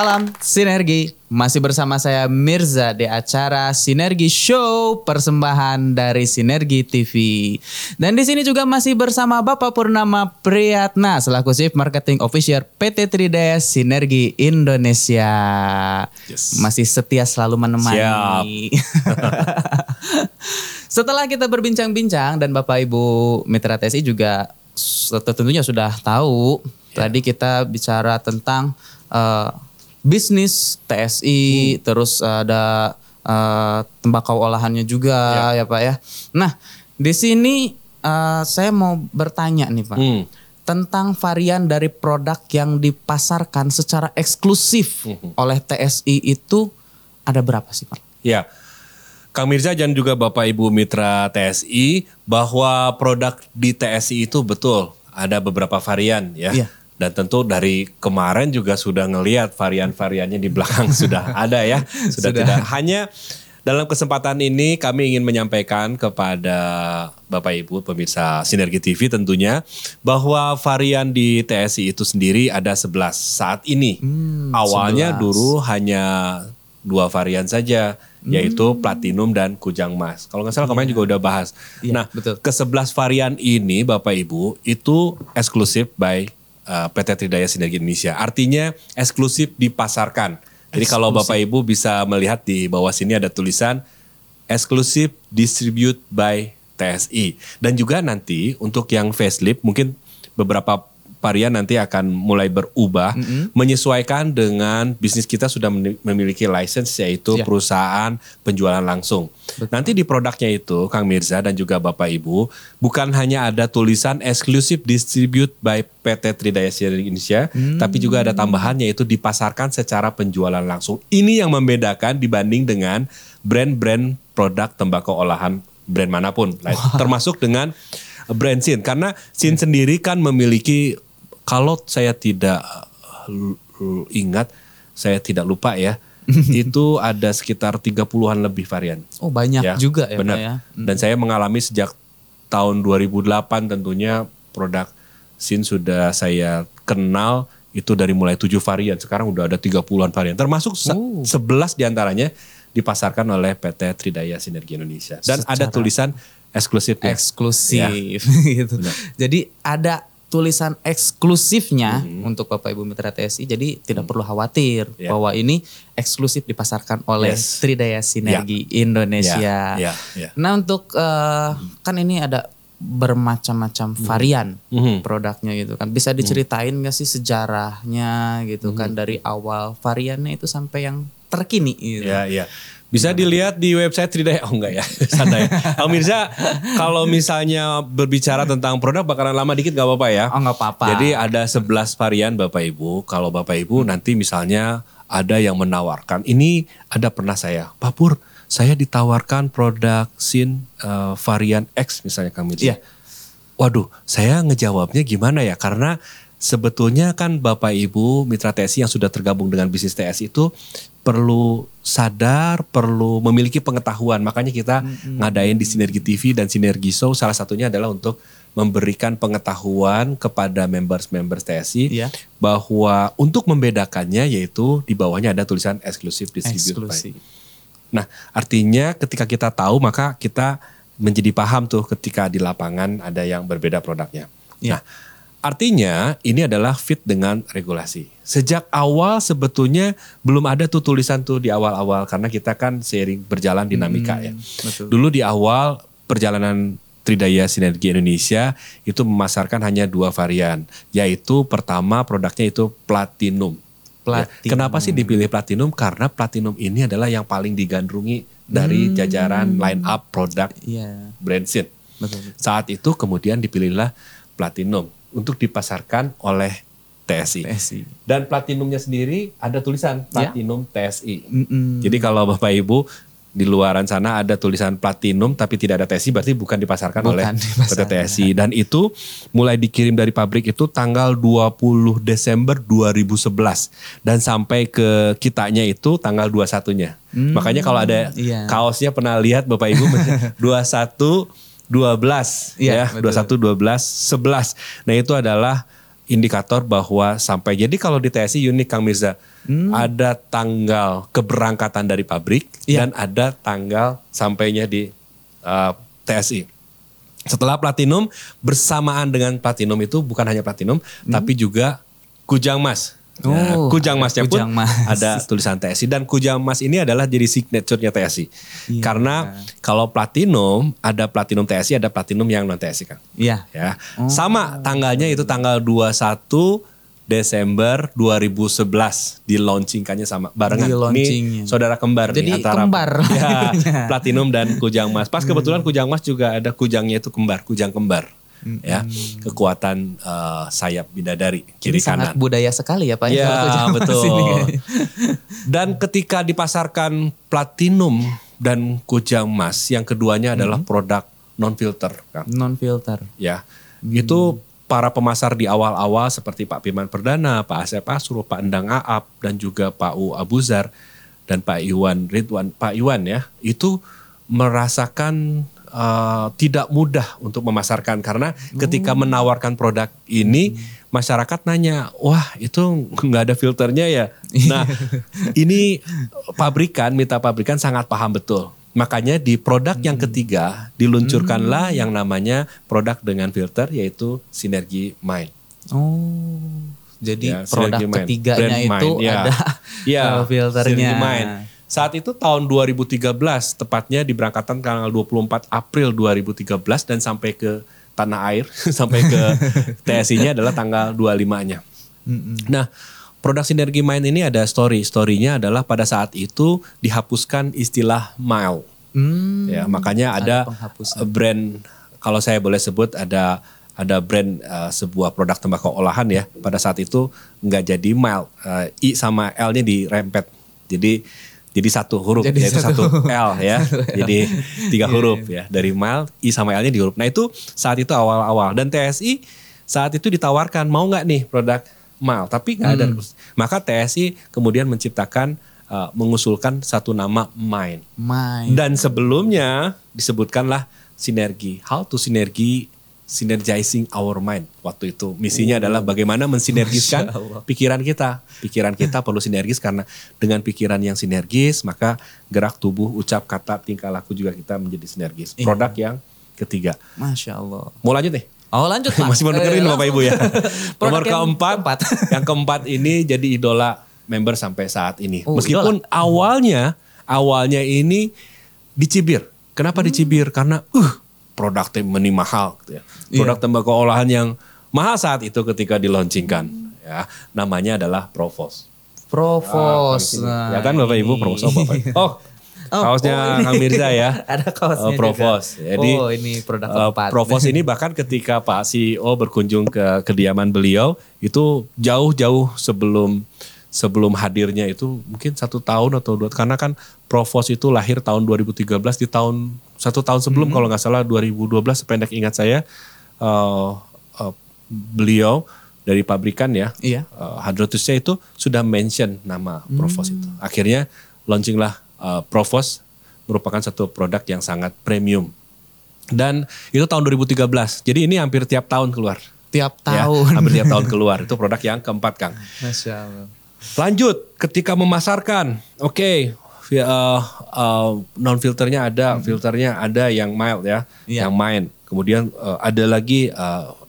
Speaker 1: Salam Sinergi, masih bersama saya Mirza di acara Sinergi Show persembahan dari Sinergi TV. Dan di sini juga masih bersama Bapak Purnama Priyatna selaku Chief Marketing Officer PT Tridaya Sinergi Indonesia.
Speaker 2: Yes.
Speaker 1: Masih setia selalu menemani. [laughs] Setelah kita berbincang-bincang dan Bapak Ibu Mitra TSI juga tentunya sudah tahu tadi kita bicara tentang eh, bisnis TSI terus ada eh, tembakau olahannya juga ya. Pak ya. Nah, di sini eh, saya mau bertanya nih Pak.
Speaker 2: Hmm.
Speaker 1: Tentang varian dari produk yang dipasarkan secara eksklusif oleh TSI itu ada berapa sih Pak?
Speaker 2: Ya, Kang Mirza dan juga Bapak Ibu Mitra TSI bahwa produk di TSI itu betul ada beberapa varian ya.
Speaker 1: Iya.
Speaker 2: Dan tentu dari kemarin juga sudah ngelihat varian-variannya di belakang [laughs] sudah ada ya. Sudah,
Speaker 1: Sudah.
Speaker 2: tidak hanya dalam kesempatan ini kami ingin menyampaikan kepada Bapak Ibu pemirsa Sinergi TV tentunya bahwa varian di TSI itu sendiri ada 11 saat ini. Awalnya
Speaker 1: 11.
Speaker 2: dulu hanya dua varian saja yaitu platinum dan kujang mas. Kalau nggak salah kemarin juga udah bahas.
Speaker 1: Iya,
Speaker 2: nah,
Speaker 1: betul.
Speaker 2: ke 11 varian ini Bapak Ibu itu eksklusif by uh, PT Tridaya Sinergi Indonesia. Artinya eksklusif dipasarkan. Jadi kalau Bapak Ibu bisa melihat di bawah sini ada tulisan eksklusif distribute by TSI. Dan juga nanti untuk yang facelift mungkin beberapa varian nanti akan mulai berubah menyesuaikan dengan bisnis kita sudah memiliki license yaitu
Speaker 1: Ya.
Speaker 2: perusahaan penjualan langsung. Nanti di produknya itu Kang Mirza dan juga Bapak Ibu bukan hanya ada tulisan eksklusif distribute by PT Tridaya Indonesia, tapi juga ada tambahan yaitu dipasarkan secara penjualan langsung. Ini yang membedakan dibanding dengan brand-brand produk tembakau olahan brand mana pun, Like, termasuk dengan brand Sin karena Sin sendiri kan memiliki kalau saya tidak uh, l- ingat, saya tidak lupa ya, [laughs] itu ada sekitar 30-an lebih varian.
Speaker 1: Oh banyak juga ya
Speaker 2: benar.
Speaker 1: Pak ya.
Speaker 2: Dan saya mengalami sejak tahun 2008 tentunya produk Sin sudah saya kenal itu dari mulai 7 varian, sekarang udah ada 30-an varian. Termasuk
Speaker 1: Oh.
Speaker 2: 11 di antaranya dipasarkan oleh PT Tridaya Sinergi Indonesia. Dan ada
Speaker 1: Secara-
Speaker 2: tulisan eksklusifnya.
Speaker 1: eksklusif
Speaker 2: Ya. [laughs]
Speaker 1: gitu. Jadi ada tulisan eksklusifnya
Speaker 2: Mm-hmm.
Speaker 1: untuk Bapak Ibu Mitra TSI. Jadi tidak perlu khawatir
Speaker 2: Ya.
Speaker 1: bahwa ini eksklusif dipasarkan oleh
Speaker 2: Yes.
Speaker 1: Tridaya Sinergi Indonesia.
Speaker 2: Ya, ya, ya.
Speaker 1: Nah untuk eh, kan ini ada bermacam-macam varian
Speaker 2: Mhm.
Speaker 1: produknya gitu kan. Bisa diceritain nggak sih sejarahnya gitu
Speaker 2: Mhm.
Speaker 1: kan dari awal variannya itu sampai yang terkini gitu.
Speaker 2: Ya, ya. Bisa dilihat di website Tridaya. Oh enggak ya, [laughs] santai. Kang Mirza, kalau misalnya berbicara tentang produk bakalan lama dikit gak apa-apa ya.
Speaker 1: Oh nggak apa-apa.
Speaker 2: Jadi ada 11 varian Bapak Ibu. Kalau Bapak Ibu nanti misalnya ada yang menawarkan. Ini ada pernah saya, Pak Pur, saya ditawarkan produk SIN eh, varian X misalnya Mirza.
Speaker 1: Iya.
Speaker 2: Waduh, saya ngejawabnya gimana ya? Karena sebetulnya kan Bapak Ibu mitra TSI yang sudah tergabung dengan bisnis TSI itu perlu sadar, perlu memiliki pengetahuan. Makanya kita ngadain di Sinergi TV dan Sinergi Show salah satunya adalah untuk memberikan pengetahuan kepada members-members TSI
Speaker 1: Iya.
Speaker 2: bahwa untuk membedakannya yaitu di bawahnya ada tulisan eksklusif
Speaker 1: eksklusif.
Speaker 2: Nah, artinya ketika kita tahu maka kita menjadi paham tuh ketika di lapangan ada yang berbeda produknya.
Speaker 1: Ya.
Speaker 2: Nah, artinya ini adalah fit dengan regulasi. Sejak awal sebetulnya belum ada tuh tulisan tuh di awal-awal karena kita kan seiring berjalan dinamika ya.
Speaker 1: betul.
Speaker 2: Dulu di awal perjalanan Tridaya Sinergi Indonesia itu memasarkan hanya dua varian, yaitu pertama produknya itu platinum. Ya,
Speaker 1: Platinum.
Speaker 2: Kenapa sih dipilih platinum? Karena platinum ini adalah yang paling digandrungi dari jajaran line up produk
Speaker 1: Iya,
Speaker 2: brand
Speaker 1: betul.
Speaker 2: Saat itu kemudian dipilihlah platinum untuk dipasarkan oleh TSI.
Speaker 1: TSI.
Speaker 2: Dan platinumnya sendiri ada tulisan
Speaker 1: Ya.
Speaker 2: platinum TSI.
Speaker 1: Mm-mm.
Speaker 2: Jadi kalau Bapak Ibu di luaran sana ada tulisan platinum tapi tidak ada TSI berarti bukan dipasarkan
Speaker 1: Bukan
Speaker 2: oleh
Speaker 1: dipasarkan.
Speaker 2: PT TSI dan itu mulai dikirim dari pabrik itu tanggal 20 Desember 2011 dan sampai ke kitanya itu tanggal 21-nya. Makanya kalau ada
Speaker 1: iya.
Speaker 2: kaosnya pernah lihat Bapak Ibu [laughs] 21 12
Speaker 1: Iya,
Speaker 2: ya,
Speaker 1: betul.
Speaker 2: 21 12 11. Nah, itu adalah indikator bahwa sampai jadi kalau di TSI unik Kang Mirza ada tanggal keberangkatan dari pabrik
Speaker 1: Iya.
Speaker 2: dan ada tanggal sampainya di uh, TSI. Setelah platinum bersamaan dengan platinum itu bukan hanya platinum tapi juga kujang mas. Ya,
Speaker 1: Oh,
Speaker 2: kujang masnya pun
Speaker 1: kujang mas.
Speaker 2: ada tulisan TSI dan kujang mas ini adalah jadi signaturenya TSI.
Speaker 1: Iya.
Speaker 2: Karena kalau platinum ada platinum TSI ada platinum yang non TSI kan.
Speaker 1: Iya.
Speaker 2: Ya. Sama tanggalnya itu tanggal 21 Desember 2011 di launchingkannya sama barengan.
Speaker 1: Di.
Speaker 2: Ini saudara kembar
Speaker 1: Jadi
Speaker 2: nih antara
Speaker 1: kembar.
Speaker 2: ya, [laughs] platinum dan kujang mas. Pas kebetulan kujang mas juga ada kujangnya itu kembar, kujang kembar. Ya, kekuatan eh, sayap bidadari kiri
Speaker 1: Ini sangat
Speaker 2: kanan.
Speaker 1: budaya sekali ya Pak.
Speaker 2: Ya
Speaker 1: mas [laughs]
Speaker 2: betul. Dan ketika dipasarkan platinum dan kujang mas, yang keduanya adalah produk non filter, kan?
Speaker 1: Non filter.
Speaker 2: Ya, itu para pemasar di awal-awal seperti Pak Firman Perdana, Pak Asep Asrul, Pak Endang Aap, dan juga Pak U Abuzar dan Pak Iwan Ridwan, Pak Iwan ya, itu merasakan eh, tidak mudah untuk memasarkan karena ketika menawarkan produk ini masyarakat nanya, wah itu nggak ada filternya ya. Nah, ini pabrikan, mitra pabrikan sangat paham betul. Makanya di produk yang ketiga diluncurkanlah yang namanya produk dengan filter yaitu Sinergi Mind.
Speaker 1: Oh. Jadi
Speaker 2: Ya,
Speaker 1: produk
Speaker 2: Mind.
Speaker 1: ketiganya
Speaker 2: Brand
Speaker 1: itu
Speaker 2: Mind, ya.
Speaker 1: ada
Speaker 2: Ya,
Speaker 1: uh, filternya.
Speaker 2: Mind. Saat itu tahun 2013, tepatnya diberangkatkan tanggal 24 April 2013 dan sampai ke tanah air, [laughs] sampai ke [laughs] TSI-nya adalah tanggal 25-nya. Nah, produk Sinergi Mind ini ada story. Story-nya adalah pada saat itu dihapuskan istilah mile.
Speaker 1: Hmm.
Speaker 2: Ya, makanya ada,
Speaker 1: penghapusan.
Speaker 2: brand kalau saya boleh sebut ada ada brand uh, sebuah produk tembakau olahan ya. Pada saat itu nggak jadi mile, uh, i sama l-nya dirempet. Jadi jadi satu huruf
Speaker 1: Jadi
Speaker 2: yaitu
Speaker 1: satu.
Speaker 2: satu L ya. [laughs] jadi tiga huruf ya. Dari mile i sama l-nya di huruf. Nah, itu saat itu awal-awal dan TSI saat itu ditawarkan mau nggak nih produk mile, tapi nggak ada. Maka TSI kemudian menciptakan uh, mengusulkan satu nama Mind.
Speaker 1: Main.
Speaker 2: Dan sebelumnya disebutkanlah sinergi. How to sinergi synergizing our mind. Waktu itu misinya adalah bagaimana mensinergiskan pikiran kita. Pikiran kita [laughs] perlu sinergis karena dengan pikiran yang sinergis maka gerak tubuh, ucap, kata, tingkah laku juga kita menjadi sinergis.
Speaker 1: Iya.
Speaker 2: Produk yang ketiga.
Speaker 1: Masya Allah.
Speaker 2: Mau lanjut nih?
Speaker 1: Oh lanjut [laughs] Pak.
Speaker 2: Masih mau dengerin
Speaker 1: Eh,
Speaker 2: Bapak Ibu ya. [laughs] Nomor
Speaker 1: yang
Speaker 2: keempat,
Speaker 1: keempat.
Speaker 2: yang keempat ini jadi idola member sampai saat ini.
Speaker 1: Oh,
Speaker 2: Meskipun awalnya awalnya ini dicibir. Kenapa dicibir? Karena uh produknya meni mahal gitu ya. Produk tembakau olahan yang mahal saat itu ketika dilaunchingkan ya. Namanya adalah Provos.
Speaker 1: Provos.
Speaker 2: Ah, ya kan Bapak Ibu. Provos oh, Bapak Ibu. Oh,
Speaker 1: Oh,
Speaker 2: kaosnya
Speaker 1: oh.
Speaker 2: Kang Mirza ya. [laughs]
Speaker 1: Ada kaosnya
Speaker 2: Oh, Provos.
Speaker 1: juga.
Speaker 2: Jadi
Speaker 1: oh ini produk
Speaker 2: Uh. Provos ini bahkan ketika Pak CEO berkunjung ke kediaman beliau itu jauh-jauh sebelum sebelum hadirnya itu mungkin satu tahun atau dua karena kan Provos itu lahir tahun 2013 di tahun satu tahun sebelum kalau nggak salah 2012 sependek ingat saya uh, uh, beliau dari pabrikan ya
Speaker 1: Iya.
Speaker 2: uh, Hadrotusnya itu sudah mention nama Provos itu akhirnya launchinglah uh, Provos merupakan satu produk yang sangat premium dan itu tahun 2013. Jadi ini hampir tiap tahun keluar.
Speaker 1: Tiap
Speaker 2: Ya,
Speaker 1: tahun.
Speaker 2: hampir tiap tahun [laughs] keluar. Itu produk yang keempat, Kang.
Speaker 1: Masya Allah.
Speaker 2: Lanjut ketika memasarkan. Oke, non filternya ada, filternya ada yang mild ya,
Speaker 1: Iya.
Speaker 2: yang main. Kemudian uh, ada lagi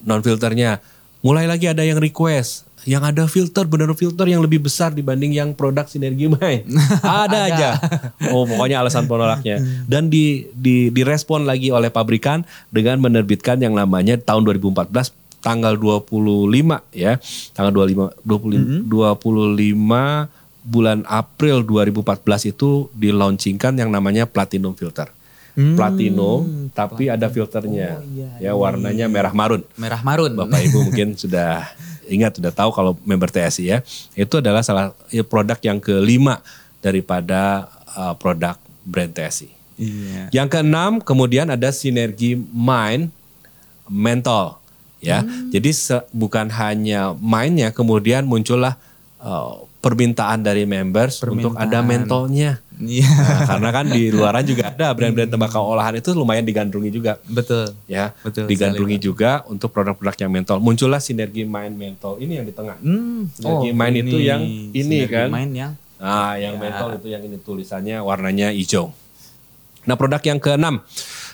Speaker 2: non filternya. Mulai lagi ada yang request. Yang ada filter benar filter yang lebih besar dibanding yang produk sinergi main. [laughs] ada aja. Oh, pokoknya alasan penolaknya. Dan di di direspon lagi oleh pabrikan dengan menerbitkan yang namanya tahun 2014 tanggal 25 ya. Tanggal 25 25 25 bulan April 2014 itu dilaunchingkan yang namanya platinum filter. Platinum tapi ada filternya. ya warnanya merah marun.
Speaker 1: Merah marun.
Speaker 2: Bapak Ibu mungkin [laughs] sudah ingat sudah tahu kalau member TSI ya. Itu adalah salah ya, produk yang kelima daripada uh, produk brand TSI.
Speaker 1: Iya.
Speaker 2: Yang keenam kemudian ada sinergi mind mental ya. Jadi se- bukan hanya mindnya kemudian muncullah uh, permintaan dari members untuk ada
Speaker 1: Permintaan.
Speaker 2: mentalnya.
Speaker 1: Iya.
Speaker 2: Nah, karena kan di luaran juga ada brand-brand tembakau olahan itu lumayan digandrungi juga.
Speaker 1: Betul.
Speaker 2: Ya,
Speaker 1: Betul
Speaker 2: digandrungi juga untuk produk-produk yang mentol. Muncullah sinergi Mind Mentol ini yang di tengah.
Speaker 1: Hmm.
Speaker 2: Sinergi Mind itu yang ini
Speaker 1: Sinergi
Speaker 2: kan.
Speaker 1: Mind yang
Speaker 2: Nah, yang
Speaker 1: Ya.
Speaker 2: mentol itu yang ini tulisannya warnanya hijau. Nah, produk yang keenam.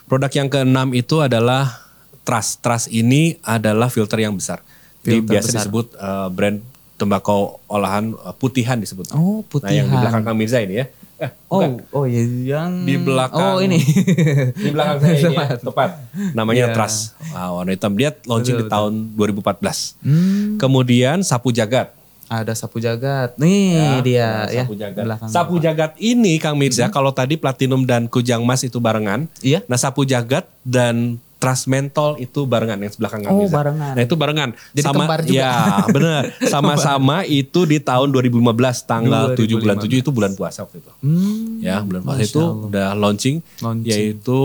Speaker 2: Produk yang keenam itu adalah Trust. Trust ini adalah filter yang besar.
Speaker 1: Filter
Speaker 2: biasa
Speaker 1: besar.
Speaker 2: disebut eh, brand tembakau olahan eh, putihan disebut.
Speaker 1: Oh,
Speaker 2: Nah, yang di
Speaker 1: putihan.
Speaker 2: belakang Kang Mirza ini ya. Eh,
Speaker 1: Oh,
Speaker 2: bukan.
Speaker 1: oh ya yang
Speaker 2: Di belakang.
Speaker 1: Oh, ini. [laughs]
Speaker 2: Di belakang saya ini ya, tepat. Namanya
Speaker 1: Iya.
Speaker 2: Trust. Wah, warna hitam. Dia launching di
Speaker 1: Betul,
Speaker 2: tahun 2014.
Speaker 1: Hmm,
Speaker 2: Kemudian Sapu Jagat.
Speaker 1: ada sapu jagat. Nih dia
Speaker 2: Nah,
Speaker 1: ya.
Speaker 2: Sapu Jagat.
Speaker 1: belakang
Speaker 2: Sapu
Speaker 1: Bapak.
Speaker 2: Jagat ini Kang Mirza, kalau tadi Platinum dan Kujang Mas itu barengan.
Speaker 1: Iya.
Speaker 2: Nah Sapu Jagat dan Trust Mentol itu barengan yang sebelah Kang
Speaker 1: Oh,
Speaker 2: Mirza.
Speaker 1: barengan.
Speaker 2: Nah itu barengan.
Speaker 1: Jadi kembar juga.
Speaker 2: Ya benar. [laughs] Sama-sama itu di tahun 2015 tanggal 7 bulan 7 itu bulan puasa waktu itu.
Speaker 1: Hmm,
Speaker 2: Ya bulan puasa
Speaker 1: Masya
Speaker 2: itu
Speaker 1: Allah.
Speaker 2: udah launching,
Speaker 1: Launching.
Speaker 2: yaitu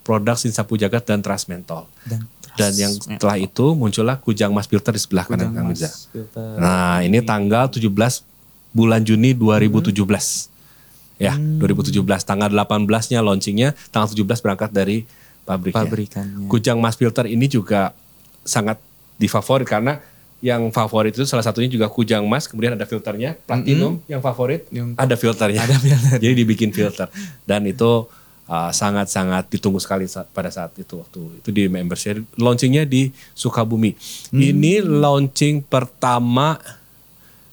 Speaker 2: produk Sin Sapu Jagat dan Trust Mentol.
Speaker 1: dan
Speaker 2: Dan yang setelah itu muncullah Kujang Mas Filter di sebelah kanan Kang
Speaker 1: filter.
Speaker 2: Nah, ini tanggal 17 bulan Juni 2017. Ya,
Speaker 1: Hmm.
Speaker 2: 2017 tanggal 18-nya launchingnya, tanggal 17 berangkat dari pabriknya.
Speaker 1: Pabrikannya.
Speaker 2: Kujang Mas Filter ini juga sangat difavorit karena yang favorit itu salah satunya juga Kujang Mas, kemudian ada filternya, Platinum yang favorit,
Speaker 1: Yang-
Speaker 2: ada filternya.
Speaker 1: Ada filter. [laughs]
Speaker 2: Jadi dibikin filter dan itu uh, sangat-sangat ditunggu sekali saat- pada saat itu waktu itu di membership launchingnya di Sukabumi.
Speaker 1: Hmm.
Speaker 2: Ini launching pertama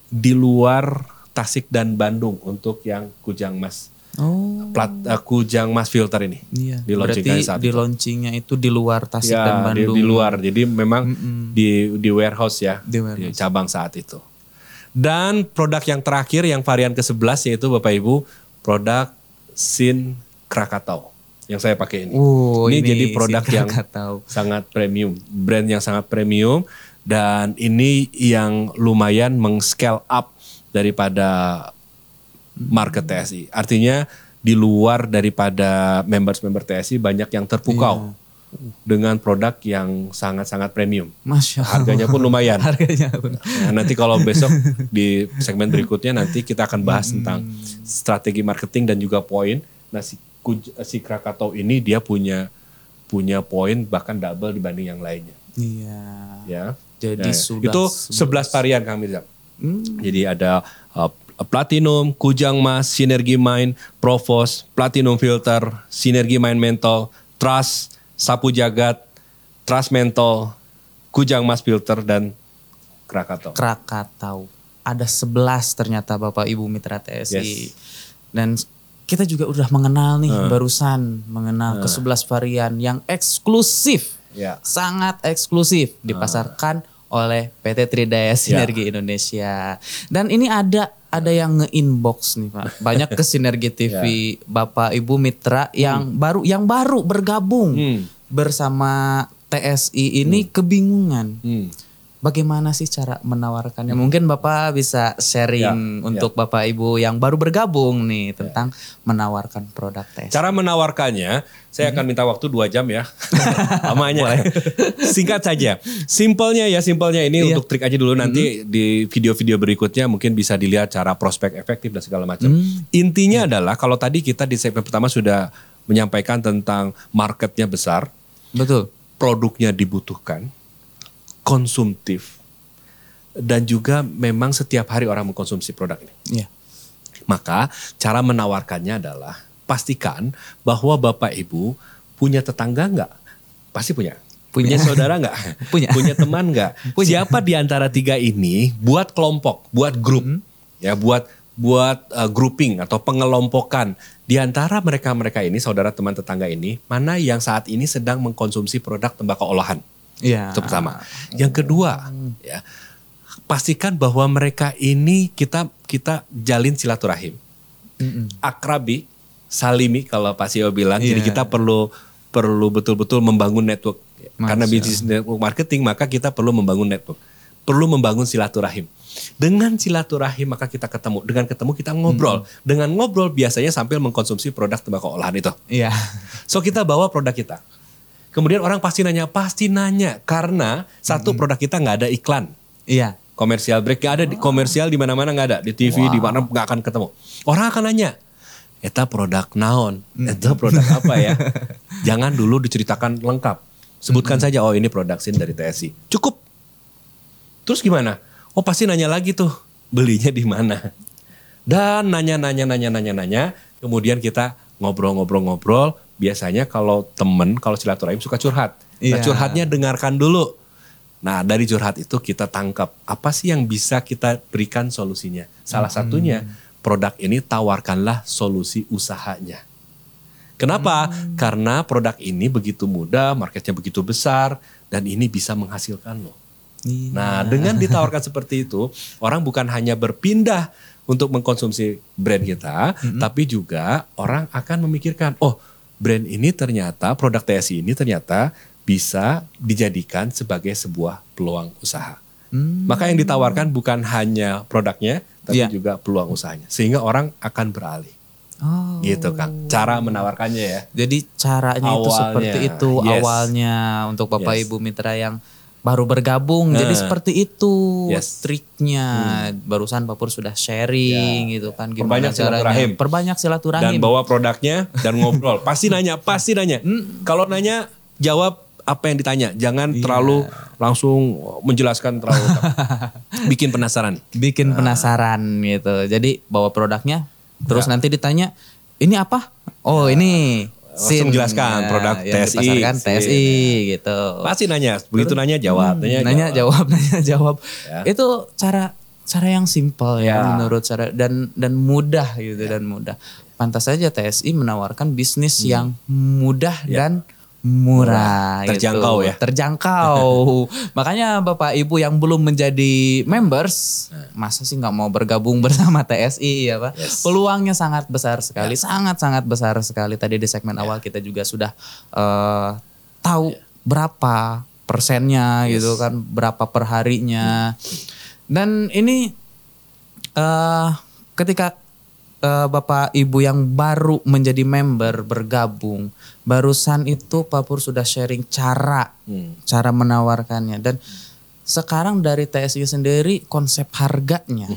Speaker 2: di luar Tasik dan Bandung untuk yang Kujang Mas
Speaker 1: Oh.
Speaker 2: plat uh, Kujang Mas filter ini.
Speaker 1: Iya.
Speaker 2: Di
Speaker 1: Berarti
Speaker 2: saat
Speaker 1: di
Speaker 2: itu.
Speaker 1: launchingnya itu di luar Tasik
Speaker 2: Ya,
Speaker 1: dan
Speaker 2: di,
Speaker 1: Bandung.
Speaker 2: di luar. Jadi memang
Speaker 1: Mm-mm.
Speaker 2: di di warehouse ya,
Speaker 1: Di warehouse.
Speaker 2: cabang saat itu. Dan produk yang terakhir yang varian ke-11 yaitu Bapak Ibu produk Sin Krakatau yang saya pakai ini.
Speaker 1: Oh,
Speaker 2: ini,
Speaker 1: ini
Speaker 2: jadi produk yang
Speaker 1: Krakatau.
Speaker 2: sangat premium, brand yang sangat premium dan ini yang lumayan meng-scale up daripada market TSI. Artinya di luar daripada members-member TSI banyak yang terpukau dengan produk yang sangat-sangat premium.
Speaker 1: Masya Allah.
Speaker 2: Harganya pun lumayan.
Speaker 1: Harganya pun.
Speaker 2: Nah, nanti kalau besok di segmen berikutnya nanti kita akan bahas tentang strategi marketing dan juga poin. Nah si, si Krakatau ini dia punya punya poin bahkan double dibanding yang lainnya.
Speaker 1: Iya.
Speaker 2: Ya.
Speaker 1: Jadi
Speaker 2: Nah,
Speaker 1: sudah
Speaker 2: itu 11 varian Kang Mirza.
Speaker 1: Hmm.
Speaker 2: Jadi ada uh, Platinum, Kujang Mas, Sinergi Mind, Provos, Platinum Filter, Sinergi Mind Mental, Trust, Sapu Jagat, Trust Mental, Kujang Mas Filter dan Krakatau.
Speaker 1: Krakatau. Ada 11 ternyata Bapak Ibu Mitra TSI.
Speaker 2: Yes.
Speaker 1: Dan kita juga udah mengenal nih barusan mengenal ke 11 varian yang eksklusif.
Speaker 2: Ya.
Speaker 1: Sangat eksklusif dipasarkan oleh PT Tridaya Sinergi Indonesia. Dan ini ada ada yang nge-inbox nih Pak. Banyak ke Sinergi [laughs] TV Bapak Ibu Mitra yang baru yang baru bergabung
Speaker 2: Hmm.
Speaker 1: bersama TSI ini kebingungan.
Speaker 2: Hmm.
Speaker 1: Bagaimana sih cara menawarkannya? Mungkin Bapak bisa sharing
Speaker 2: Ya,
Speaker 1: untuk Bapak Ibu yang baru bergabung nih tentang menawarkan produk tes.
Speaker 2: Cara menawarkannya, saya akan minta waktu dua jam ya. [laughs] Lamanya. Singkat saja. Simpelnya ya, simpelnya ini
Speaker 1: Iya.
Speaker 2: untuk trik aja dulu. Nanti di video-video berikutnya mungkin bisa dilihat cara prospek efektif dan segala macam. Intinya adalah kalau tadi kita di segmen pertama sudah menyampaikan tentang marketnya besar,
Speaker 1: Betul.
Speaker 2: produknya dibutuhkan, konsumtif, dan juga memang setiap hari orang mengkonsumsi produk ini.
Speaker 1: Iya.
Speaker 2: Maka cara menawarkannya adalah pastikan bahwa Bapak Ibu punya tetangga nggak? Pasti punya.
Speaker 1: Punya.
Speaker 2: saudara nggak? [laughs]
Speaker 1: Punya.
Speaker 2: Punya teman nggak? [laughs]
Speaker 1: Punya.
Speaker 2: Siapa di antara tiga ini buat kelompok, buat grup,
Speaker 1: Hmm.
Speaker 2: ya buat buat uh, grouping atau pengelompokan di antara mereka-mereka ini saudara teman tetangga ini mana yang saat ini sedang mengkonsumsi produk tembakau olahan.
Speaker 1: Iya.
Speaker 2: Itu pertama. Yang kedua, ya pastikan bahwa mereka ini kita kita jalin silaturahim.
Speaker 1: Mm-mm.
Speaker 2: Akrabi, salimi kalau Pak Sio bilang. Jadi
Speaker 1: Iya.
Speaker 2: kita perlu perlu betul-betul membangun network. Karena
Speaker 1: Masya
Speaker 2: bisnis network marketing maka kita perlu membangun network. Perlu membangun silaturahim. Dengan silaturahim maka kita ketemu. Dengan ketemu kita ngobrol. Dengan ngobrol biasanya sambil mengkonsumsi produk tembakau olahan itu.
Speaker 1: Iya.
Speaker 2: So kita bawa produk kita. Kemudian orang pasti nanya, pasti nanya karena satu produk kita nggak ada iklan.
Speaker 1: Iya.
Speaker 2: Komersial break nggak ada di komersial di mana-mana nggak ada di TV di mana nggak akan ketemu. Orang akan nanya, eta produk naon, eta produk apa ya. [laughs] Jangan dulu diceritakan lengkap. Sebutkan saja oh ini produk SIN dari TSI. Cukup. Terus gimana? Oh pasti nanya lagi tuh belinya di mana. Dan nanya nanya nanya nanya nanya, kemudian kita ngobrol-ngobrol-ngobrol. Biasanya kalau temen kalau silaturahim suka curhat. Nah
Speaker 1: Iya.
Speaker 2: curhatnya dengarkan dulu. Nah dari curhat itu kita tangkap apa sih yang bisa kita berikan solusinya. Salah satunya produk ini tawarkanlah solusi usahanya. Kenapa? Karena produk ini begitu mudah, marketnya begitu besar, dan ini bisa menghasilkan loh.
Speaker 1: Iya.
Speaker 2: Nah, dengan ditawarkan seperti itu, orang bukan hanya berpindah untuk mengkonsumsi brand kita, tapi juga orang akan memikirkan, oh, brand ini ternyata produk TSI ini ternyata bisa dijadikan sebagai sebuah peluang usaha.
Speaker 1: Hmm.
Speaker 2: Maka yang ditawarkan bukan hanya produknya, tapi
Speaker 1: Iya.
Speaker 2: juga peluang usahanya, sehingga orang akan beralih.
Speaker 1: Oh.
Speaker 2: Gitu, Kang. Cara menawarkannya ya.
Speaker 1: Jadi caranya itu
Speaker 2: Awalnya,
Speaker 1: seperti itu
Speaker 2: yes.
Speaker 1: awalnya untuk Bapak
Speaker 2: Yes.
Speaker 1: Ibu mitra yang baru bergabung. Jadi
Speaker 2: Nah.
Speaker 1: seperti itu
Speaker 2: Yes.
Speaker 1: triknya. Barusan Pak Pur sudah sharing gitu kan
Speaker 2: Perbanyak
Speaker 1: gimana caranya.
Speaker 2: silaturahim.
Speaker 1: Perbanyak
Speaker 2: dan
Speaker 1: silaturahim.
Speaker 2: bawa produknya dan ngobrol. pasti nanya, pasti nanya. Kalau nanya jawab apa yang ditanya. Jangan terlalu langsung menjelaskan terlalu [laughs] bikin penasaran.
Speaker 1: Bikin
Speaker 2: Nah.
Speaker 1: penasaran gitu. Jadi bawa produknya terus nanti ditanya ini apa? Oh, ini
Speaker 2: Ya. Langsung
Speaker 1: SIN.
Speaker 2: jelaskan,
Speaker 1: Nah,
Speaker 2: produk TSI,
Speaker 1: dipasarkan
Speaker 2: SIN.
Speaker 1: TSI gitu.
Speaker 2: Pasti nanya, begitu nanya jawab, nanya,
Speaker 1: nanya jawab [laughs] nanya jawab
Speaker 2: Ya.
Speaker 1: itu cara cara yang simpel ya,
Speaker 2: Ya.
Speaker 1: menurut cara dan dan mudah gitu dan mudah pantas saja TSI menawarkan bisnis yang mudah dan murah,
Speaker 2: Hmm. Murah. Terjangkau
Speaker 1: gitu.
Speaker 2: ya.
Speaker 1: terjangkau [laughs] makanya bapak ibu yang belum menjadi members masa sih nggak mau bergabung [laughs] bersama TSI ya pak
Speaker 2: Yes.
Speaker 1: peluangnya sangat besar sekali sangat sangat besar sekali tadi di segmen awal kita juga sudah eh, tahu berapa persennya gitu kan berapa perharinya dan ini eh ketika eh, bapak ibu yang baru menjadi member bergabung barusan itu Pak Pur sudah sharing cara
Speaker 2: Hmm.
Speaker 1: cara menawarkannya dan sekarang dari TSI sendiri konsep harganya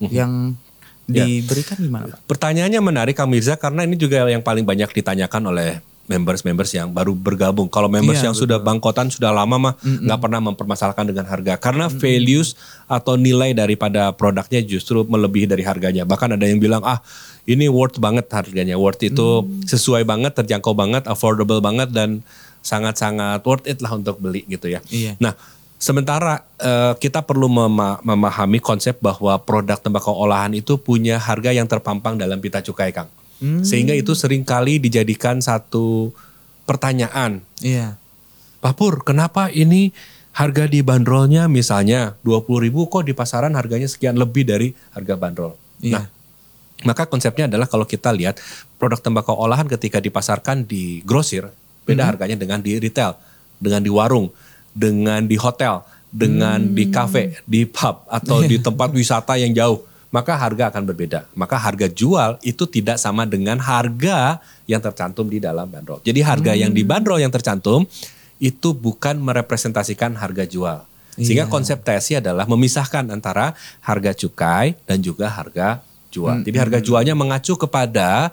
Speaker 1: yang diberikan gimana Pak?
Speaker 2: Pertanyaannya menarik Kang Mirza karena ini juga yang paling banyak ditanyakan oleh members-members yang baru bergabung. Kalau members
Speaker 1: Iya,
Speaker 2: yang sudah bangkotan sudah lama mah nggak pernah mempermasalahkan dengan harga karena values atau nilai daripada produknya justru melebihi dari harganya. Bahkan ada yang bilang ah ini worth banget harganya, worth itu sesuai banget, terjangkau banget, affordable banget dan sangat-sangat worth it lah untuk beli gitu ya.
Speaker 1: Iya.
Speaker 2: Nah, sementara eh, kita perlu mema- memahami konsep bahwa produk tembakau olahan itu punya harga yang terpampang dalam pita cukai, Kang. Sehingga itu sering kali dijadikan satu pertanyaan.
Speaker 1: Iya.
Speaker 2: Pak Pur, kenapa ini harga di bandrolnya misalnya 20 ribu kok di pasaran harganya sekian lebih dari harga bandrol?
Speaker 1: Iya.
Speaker 2: Nah, maka konsepnya adalah kalau kita lihat produk tembakau olahan ketika dipasarkan di grosir, beda harganya dengan di retail, dengan di warung, dengan di hotel, dengan di kafe, di pub atau di tempat wisata yang jauh, maka harga akan berbeda. Maka harga jual itu tidak sama dengan harga yang tercantum di dalam bandrol. Jadi harga yang di bandrol yang tercantum itu bukan merepresentasikan harga jual. Sehingga konsep TSI adalah memisahkan antara harga cukai dan juga harga jual. Jadi harga jualnya mengacu kepada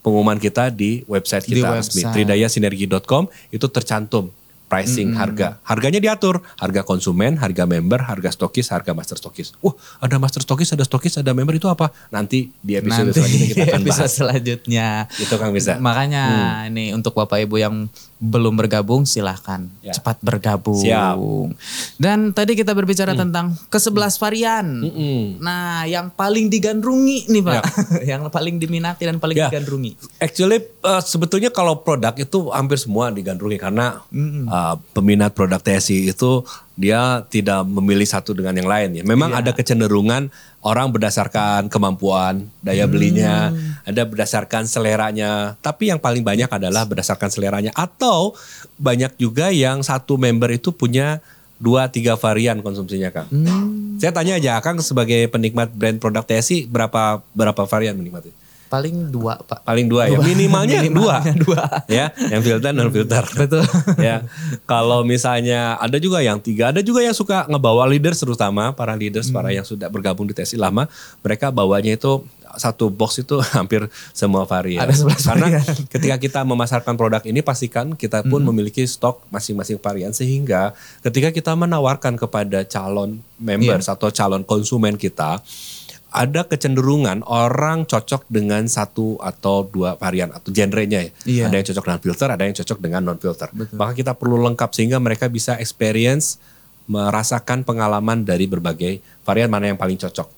Speaker 2: pengumuman kita di website
Speaker 1: Di
Speaker 2: kita resmi
Speaker 1: website.
Speaker 2: tridayasinergi.com itu tercantum pricing harga. Harganya diatur, harga konsumen, harga member, harga stokis, harga master stokis. Wah, ada master stokis, ada stokis, ada member itu apa? Nanti di episode
Speaker 1: Nanti
Speaker 2: selanjutnya [laughs] kita akan
Speaker 1: episode
Speaker 2: bahas.
Speaker 1: selanjutnya.
Speaker 2: Itu Kang bisa.
Speaker 1: Makanya ini untuk Bapak Ibu yang belum bergabung silahkan
Speaker 2: Ya.
Speaker 1: cepat bergabung.
Speaker 2: Siap. Hmm.
Speaker 1: Dan tadi kita berbicara tentang ke-11 varian.
Speaker 2: Mm-mm.
Speaker 1: Nah, yang paling digandrungi nih Pak. [laughs] yang paling diminati dan paling
Speaker 2: Ya.
Speaker 1: digandrungi.
Speaker 2: Actually uh, sebetulnya kalau produk itu hampir semua digandrungi karena uh, peminat produk TSI itu dia tidak memilih satu dengan yang lain ya. Memang ada kecenderungan orang berdasarkan kemampuan, daya belinya, ada berdasarkan seleranya. Tapi yang paling banyak adalah berdasarkan seleranya atau banyak juga yang satu member itu punya dua tiga varian konsumsinya Kang. Saya tanya aja Kang sebagai penikmat brand produk TSI berapa berapa varian menikmati?
Speaker 1: Paling dua pak.
Speaker 2: Paling dua, ya. Minimalnya, [laughs]
Speaker 1: Minimalnya
Speaker 2: dua.
Speaker 1: dua.
Speaker 2: ya, yang filter non filter.
Speaker 1: Betul. [laughs]
Speaker 2: ya. Kalau misalnya ada juga yang tiga, ada juga yang suka ngebawa leaders terutama para leaders para yang sudah bergabung di TSI lama, mereka bawanya itu satu box itu [laughs] hampir semua varian.
Speaker 1: Ada 11
Speaker 2: Karena
Speaker 1: varian.
Speaker 2: ketika kita memasarkan produk ini pastikan kita pun memiliki stok masing-masing varian sehingga ketika kita menawarkan kepada calon members atau calon konsumen kita ada kecenderungan orang cocok dengan satu atau dua varian atau genrenya ya.
Speaker 1: Iya.
Speaker 2: Ada yang cocok dengan filter, ada yang cocok dengan non filter. Maka kita perlu lengkap sehingga mereka bisa experience merasakan pengalaman dari berbagai varian mana yang paling cocok.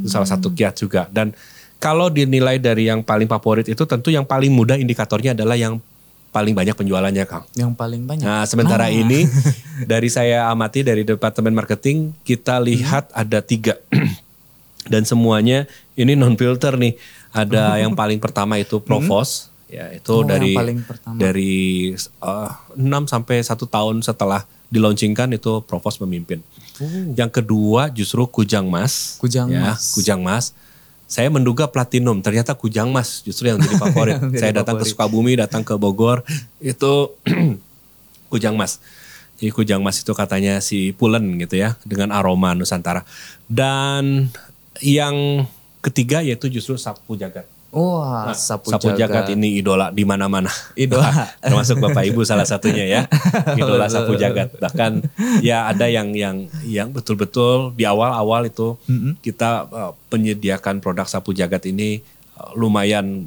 Speaker 2: Itu salah satu kiat juga. Dan kalau dinilai dari yang paling favorit itu tentu yang paling mudah indikatornya adalah yang paling banyak penjualannya Kang.
Speaker 1: Yang paling banyak.
Speaker 2: Nah, sementara ini [laughs] dari saya amati dari departemen marketing kita lihat ada tiga [clears throat] dan semuanya ini non filter nih. Ada yang paling pertama itu Provos, ya itu
Speaker 1: Oh,
Speaker 2: dari dari uh, 6 sampai satu tahun setelah dilaunchingkan itu Provos memimpin. Yang kedua justru Kujang Mas.
Speaker 1: Oh. Kujang
Speaker 2: ya,
Speaker 1: Mas.
Speaker 2: Kujang Mas. Saya menduga platinum, ternyata Kujang Mas justru yang jadi [laughs] favorit.
Speaker 1: Yang jadi
Speaker 2: Saya datang ke
Speaker 1: favorit.
Speaker 2: Sukabumi, datang ke Bogor, itu [clears throat] Kujang Mas. Jadi Kujang Mas itu katanya si pulen gitu ya, dengan aroma Nusantara. Dan yang ketiga yaitu justru Sapu Jagat.
Speaker 1: Wah,
Speaker 2: Nah,
Speaker 1: sapu,
Speaker 2: Sapu
Speaker 1: jagat.
Speaker 2: Jagat ini idola di mana-mana.
Speaker 1: Idola. [laughs]
Speaker 2: Termasuk Bapak Ibu salah satunya ya. [laughs] Idola Sapu Jagat. Bahkan ya ada yang yang yang betul-betul di awal-awal itu kita uh, penyediakan produk Sapu Jagat ini uh, lumayan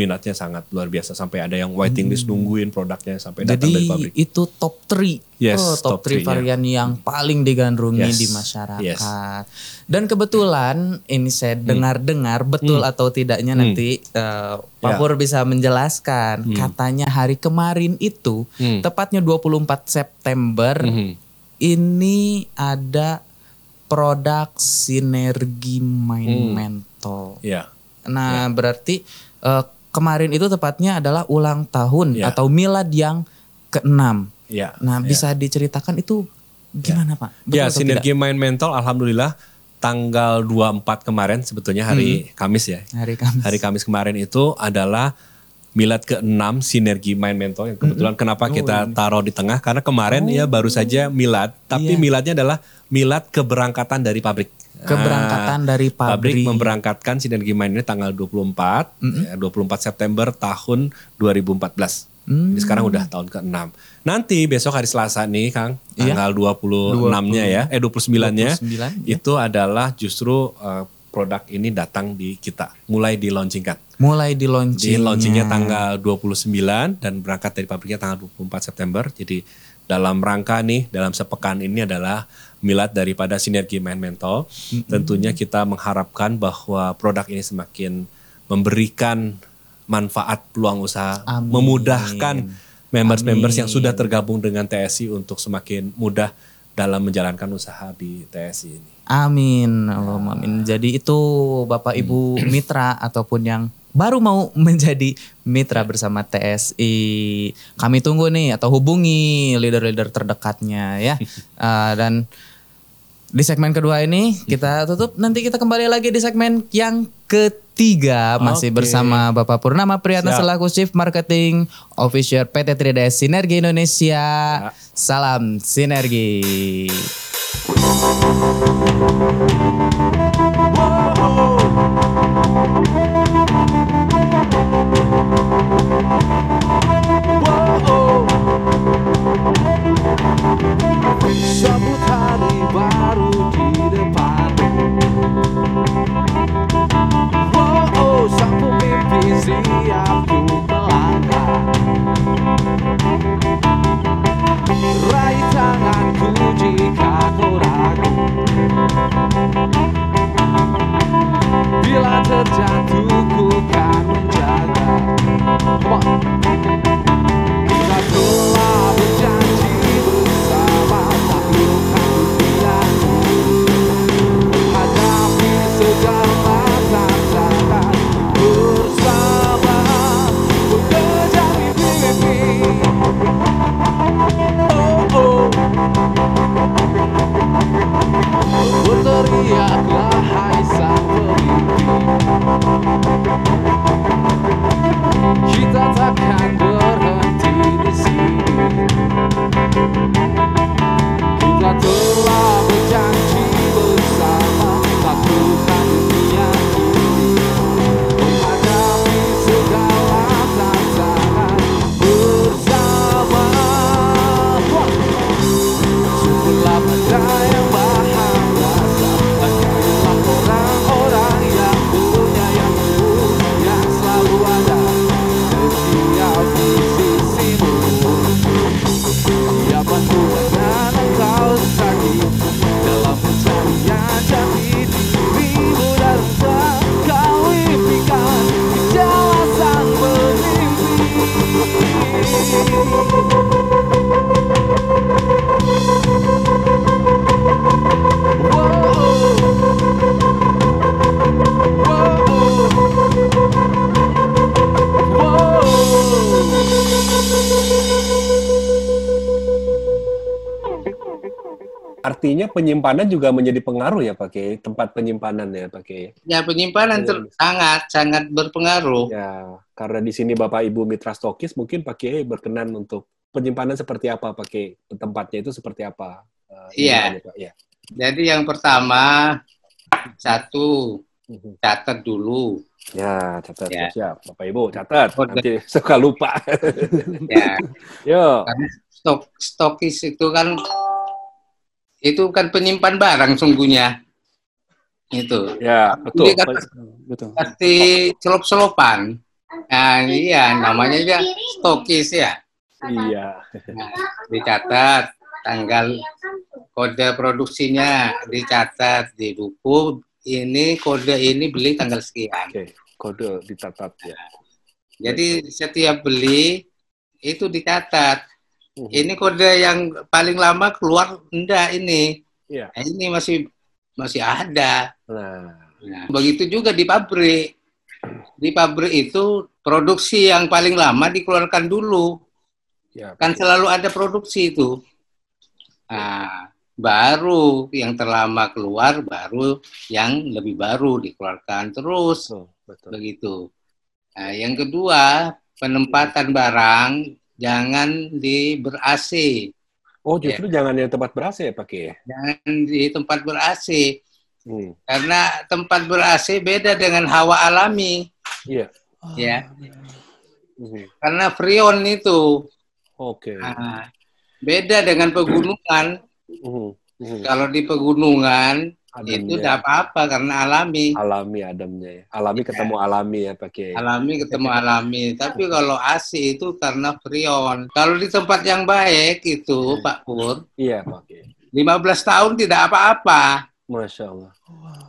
Speaker 2: minatnya sangat luar biasa sampai ada yang waiting list nungguin produknya sampai datang
Speaker 1: Jadi
Speaker 2: dari pabrik.
Speaker 1: itu top 3.
Speaker 2: Yes,
Speaker 1: oh, top,
Speaker 2: top
Speaker 1: 3
Speaker 2: three-nya.
Speaker 1: varian yang paling digandrungi
Speaker 2: Yes,
Speaker 1: di masyarakat.
Speaker 2: yes.
Speaker 1: Dan kebetulan ini saya
Speaker 2: Hmm.
Speaker 1: dengar-dengar betul atau tidaknya nanti eh, Pak
Speaker 2: Ya.
Speaker 1: Pur bisa menjelaskan. Katanya hari kemarin itu
Speaker 2: Hmm.
Speaker 1: tepatnya 24 September
Speaker 2: Mhm.
Speaker 1: ini ada produk sinergi main
Speaker 2: Hmm.
Speaker 1: mentol.
Speaker 2: Ya.
Speaker 1: Nah, berarti eh, kemarin itu tepatnya adalah ulang tahun
Speaker 2: Ya.
Speaker 1: atau milad yang keenam.
Speaker 2: Ya.
Speaker 1: Nah,
Speaker 2: ya.
Speaker 1: bisa diceritakan itu gimana, Pak? Betul
Speaker 2: Ya, sinergi main mental alhamdulillah tanggal 24 kemarin sebetulnya hari Kamis ya.
Speaker 1: tidak? Hari Kamis.
Speaker 2: Hari Kamis kemarin itu adalah milad ke-6 sinergi main mental yang kebetulan kenapa
Speaker 1: Oh,
Speaker 2: kita taruh di tengah karena kemarin ya baru saja milad tapi
Speaker 1: Iya.
Speaker 2: miladnya adalah milad keberangkatan dari pabrik.
Speaker 1: Keberangkatan dari pabrik.
Speaker 2: memberangkatkan sinergi main ini tanggal 24 ya, 24 September tahun 2014.
Speaker 1: Mm.
Speaker 2: Jadi sekarang udah tahun ke-6. Nanti besok hari Selasa nih Kang,
Speaker 1: Iya.
Speaker 2: tanggal 26-nya ya, eh 29-nya
Speaker 1: 29, ya.
Speaker 2: itu adalah justru uh, produk ini datang di kita, mulai di launchingkan.
Speaker 1: Mulai di
Speaker 2: Di
Speaker 1: launching.
Speaker 2: launchingnya tanggal 29 dan berangkat dari pabriknya tanggal 24 September. Jadi dalam rangka nih, dalam sepekan ini adalah milad daripada sinergi main mental. Tentunya kita mengharapkan bahwa produk ini semakin memberikan manfaat peluang usaha,
Speaker 1: Amin.
Speaker 2: memudahkan members-members yang sudah tergabung dengan TSI untuk semakin mudah dalam menjalankan usaha di TSI ini.
Speaker 1: Amin. Allahumma amin. Jadi itu Bapak Ibu [clears throat] mitra ataupun yang baru mau [laughs] menjadi mitra bersama TSI. Kami tunggu nih atau hubungi leader-leader terdekatnya ya. Eh, [laughs] dan di segmen kedua ini kita tutup. Nanti kita kembali lagi di segmen yang ketiga masih
Speaker 2: Oke.
Speaker 1: bersama Bapak Purnama Priyatna selaku Chief Marketing Officer PT 3DS Sinergi Indonesia. Salam sinergi.
Speaker 3: Sambut siap melangkah. Raih tanganku jika kau ragu. Bila terjatuh ku menjaga Kita telah berjanji bersama tak
Speaker 2: lupa Berteriaklah penyimpanan juga menjadi pengaruh ya Pak Kiai, tempat penyimpanan ya Pak Kiai.
Speaker 4: Ya penyimpanan ter- sangat sangat berpengaruh.
Speaker 2: Ya, karena di sini Bapak Ibu mitra stokis mungkin Pak Kiai berkenan untuk penyimpanan seperti apa Pak Kiai, tempatnya itu seperti apa? Eh,
Speaker 4: Iya.
Speaker 2: Pak? Ya.
Speaker 4: Jadi yang pertama satu
Speaker 2: Mhm.
Speaker 4: catat dulu
Speaker 2: Ya, catat
Speaker 4: Ya.
Speaker 2: siap. Bapak Ibu catat.
Speaker 4: Oh,
Speaker 2: Nanti [laughs] suka lupa.
Speaker 4: ya
Speaker 2: Yo.
Speaker 4: karena stok stokis itu kan itu kan penyimpan barang sungguhnya itu
Speaker 2: Ya, betul.
Speaker 4: Jadi kan
Speaker 3: Betul.
Speaker 4: pasti selop-selopan nah iya namanya aja stokis ya
Speaker 2: Iya.
Speaker 4: Nah, dicatat tanggal kode produksinya dicatat di buku ini kode ini beli tanggal sekian
Speaker 2: Oke, kode dicatat ya.
Speaker 4: jadi setiap beli itu dicatat
Speaker 2: Mhm.
Speaker 4: ini kode yang paling lama keluar enggak ini.
Speaker 2: Iya.
Speaker 4: Nah, ini masih masih ada.
Speaker 2: Nah,
Speaker 4: Nah, begitu juga di pabrik. Di pabrik itu produksi yang paling lama dikeluarkan dulu.
Speaker 2: Ya.
Speaker 4: kan selalu ada produksi itu. Nah baru yang terlama keluar baru yang lebih baru dikeluarkan terus.
Speaker 2: Betul, betul.
Speaker 4: begitu. Nah, yang kedua penempatan barang jangan di ber AC
Speaker 2: Oh, justru jangan yang tempat beras ya, Pak Kiai?
Speaker 4: jangan di tempat ber AC
Speaker 2: Hmm.
Speaker 4: karena tempat ber AC beda dengan hawa alami
Speaker 2: Iya.
Speaker 4: ya
Speaker 2: Mhm.
Speaker 4: karena freon itu
Speaker 2: Oke.
Speaker 4: Nah, beda dengan pegunungan
Speaker 2: Mhm. Mhm.
Speaker 4: kalau di pegunungan
Speaker 2: Ademnya.
Speaker 4: itu tidak apa-apa karena alami
Speaker 2: alami ademnya ya. Alami ketemu alami ya, Pak Kiai.
Speaker 4: alami ketemu alami tapi kalau AC itu karena freon kalau di tempat yang baik itu Pak Pur
Speaker 2: Iya, Pak Kiai.
Speaker 4: 15 tahun tidak apa-apa
Speaker 2: Masya Allah.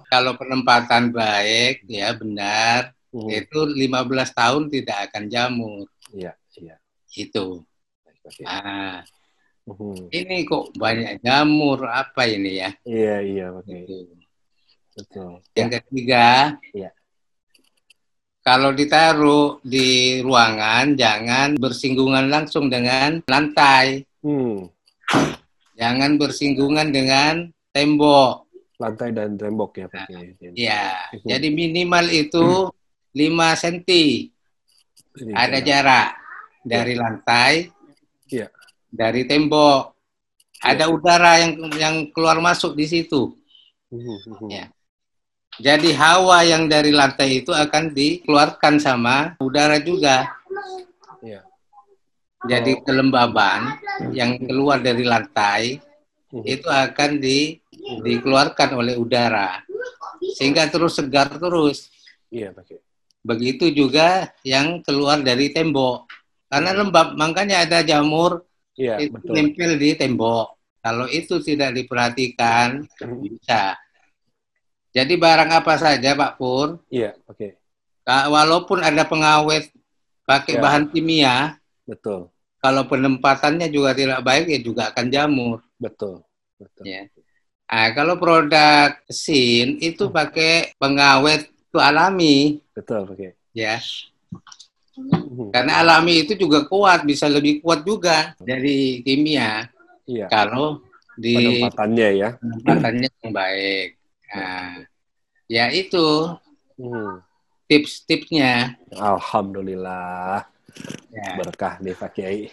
Speaker 4: kalau penempatan baik ya benar
Speaker 2: Mhm.
Speaker 4: itu 15 tahun tidak akan jamur
Speaker 2: Iya, iya.
Speaker 4: itu
Speaker 2: Baik, Kiai.
Speaker 4: Nah
Speaker 2: Mhm.
Speaker 4: ini kok banyak jamur apa ini ya
Speaker 2: Iya, iya, Pak Kiai.
Speaker 4: Itu.
Speaker 2: Betul.
Speaker 4: yang ketiga
Speaker 2: Iya.
Speaker 4: kalau ditaruh di ruangan jangan bersinggungan langsung dengan lantai
Speaker 2: Hmm.
Speaker 4: jangan bersinggungan dengan tembok
Speaker 2: Lantai dan tembok ya, Pak Kiai.
Speaker 4: ya
Speaker 2: Mhm.
Speaker 4: jadi minimal itu 5 cm ada
Speaker 2: jarak.
Speaker 4: jarak dari lantai
Speaker 2: Iya.
Speaker 4: Dari tembok. Ada udara yang yang keluar masuk di situ.
Speaker 2: Mhm, mhm.
Speaker 4: Ya. jadi hawa yang dari lantai itu akan dikeluarkan sama udara juga.
Speaker 2: Iya.
Speaker 4: jadi
Speaker 2: Oh.
Speaker 4: kelembaban yang keluar dari lantai itu akan di, dikeluarkan oleh udara. Sehingga terus segar terus.
Speaker 2: Iya,
Speaker 4: begitu juga yang keluar dari tembok. Karena lembab makanya ada jamur
Speaker 2: Iya,
Speaker 4: itu
Speaker 2: betul.
Speaker 4: nempel di tembok kalau itu tidak diperhatikan bisa jadi barang apa saja Pak Pur
Speaker 2: Iya, oke.
Speaker 4: ka- walaupun ada pengawet pakai
Speaker 2: Ya.
Speaker 4: bahan kimia
Speaker 2: Betul.
Speaker 4: kalau penempatannya juga tidak baik ya juga akan jamur
Speaker 2: Betul. Betul.
Speaker 4: Ya. Nah, kalau produk sin itu pakai pengawet itu alami,
Speaker 2: Betul, Pak Kiai.
Speaker 4: ya.
Speaker 2: Mhm. [laughs]
Speaker 4: Karena alami itu juga kuat, bisa lebih kuat juga dari kimia
Speaker 2: Iya.
Speaker 4: kalau di
Speaker 2: Penempatannya ya.
Speaker 4: penempatannya yang baik. Nah, ya itu
Speaker 2: Mhm.
Speaker 4: tips-tipsnya.
Speaker 2: Alhamdulillah.
Speaker 4: Ya.
Speaker 2: Berkah nih Pak Kiai.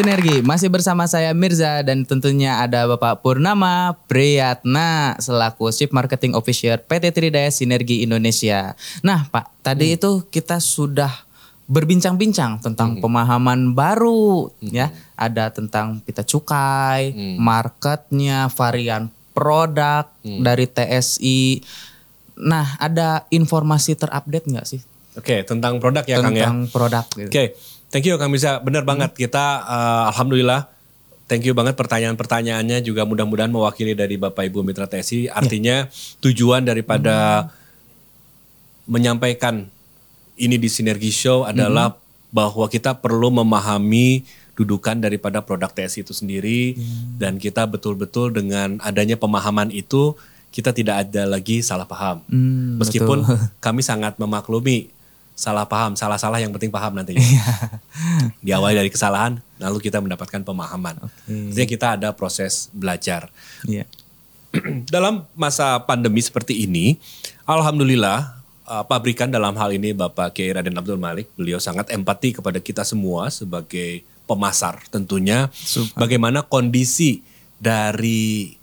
Speaker 1: Sinergi, masih bersama saya Mirza dan tentunya ada Bapak Purnama Priyatna selaku Chief Marketing Officer PT Tridaya Sinergi Indonesia. Nah Pak, tadi itu kita sudah berbincang-bincang tentang pemahaman baru ya, ada tentang pita cukai, marketnya, varian produk dari TSI. Nah, ada informasi terupdate nggak sih
Speaker 2: Oke, tentang produk ya Kang ya.
Speaker 1: tentang produk? Gitu?
Speaker 2: Oke, thank you Kang Mirza. Benar banget kita eh, alhamdulillah thank you banget pertanyaan-pertanyaannya juga mudah-mudahan mewakili dari Bapak Ibu Mitra TSI. Artinya tujuan daripada menyampaikan ini di Sinergi Show adalah bahwa kita perlu memahami dudukan daripada produk TSI itu sendiri dan kita betul-betul dengan adanya pemahaman itu kita tidak ada lagi salah paham.
Speaker 1: Hmm,
Speaker 2: Meskipun
Speaker 1: betul. [laughs]
Speaker 2: kami sangat memaklumi salah paham, salah-salah yang penting paham nantinya. Diawali dari kesalahan, lalu kita mendapatkan pemahaman. Artinya kita ada proses belajar.
Speaker 1: Iya. [clears throat]
Speaker 2: Dalam masa pandemi seperti ini, alhamdulillah uh, pabrikan dalam hal ini Bapak Kiai Raden Abdul Malik, beliau sangat empati kepada kita semua sebagai pemasar tentunya bagaimana kondisi dari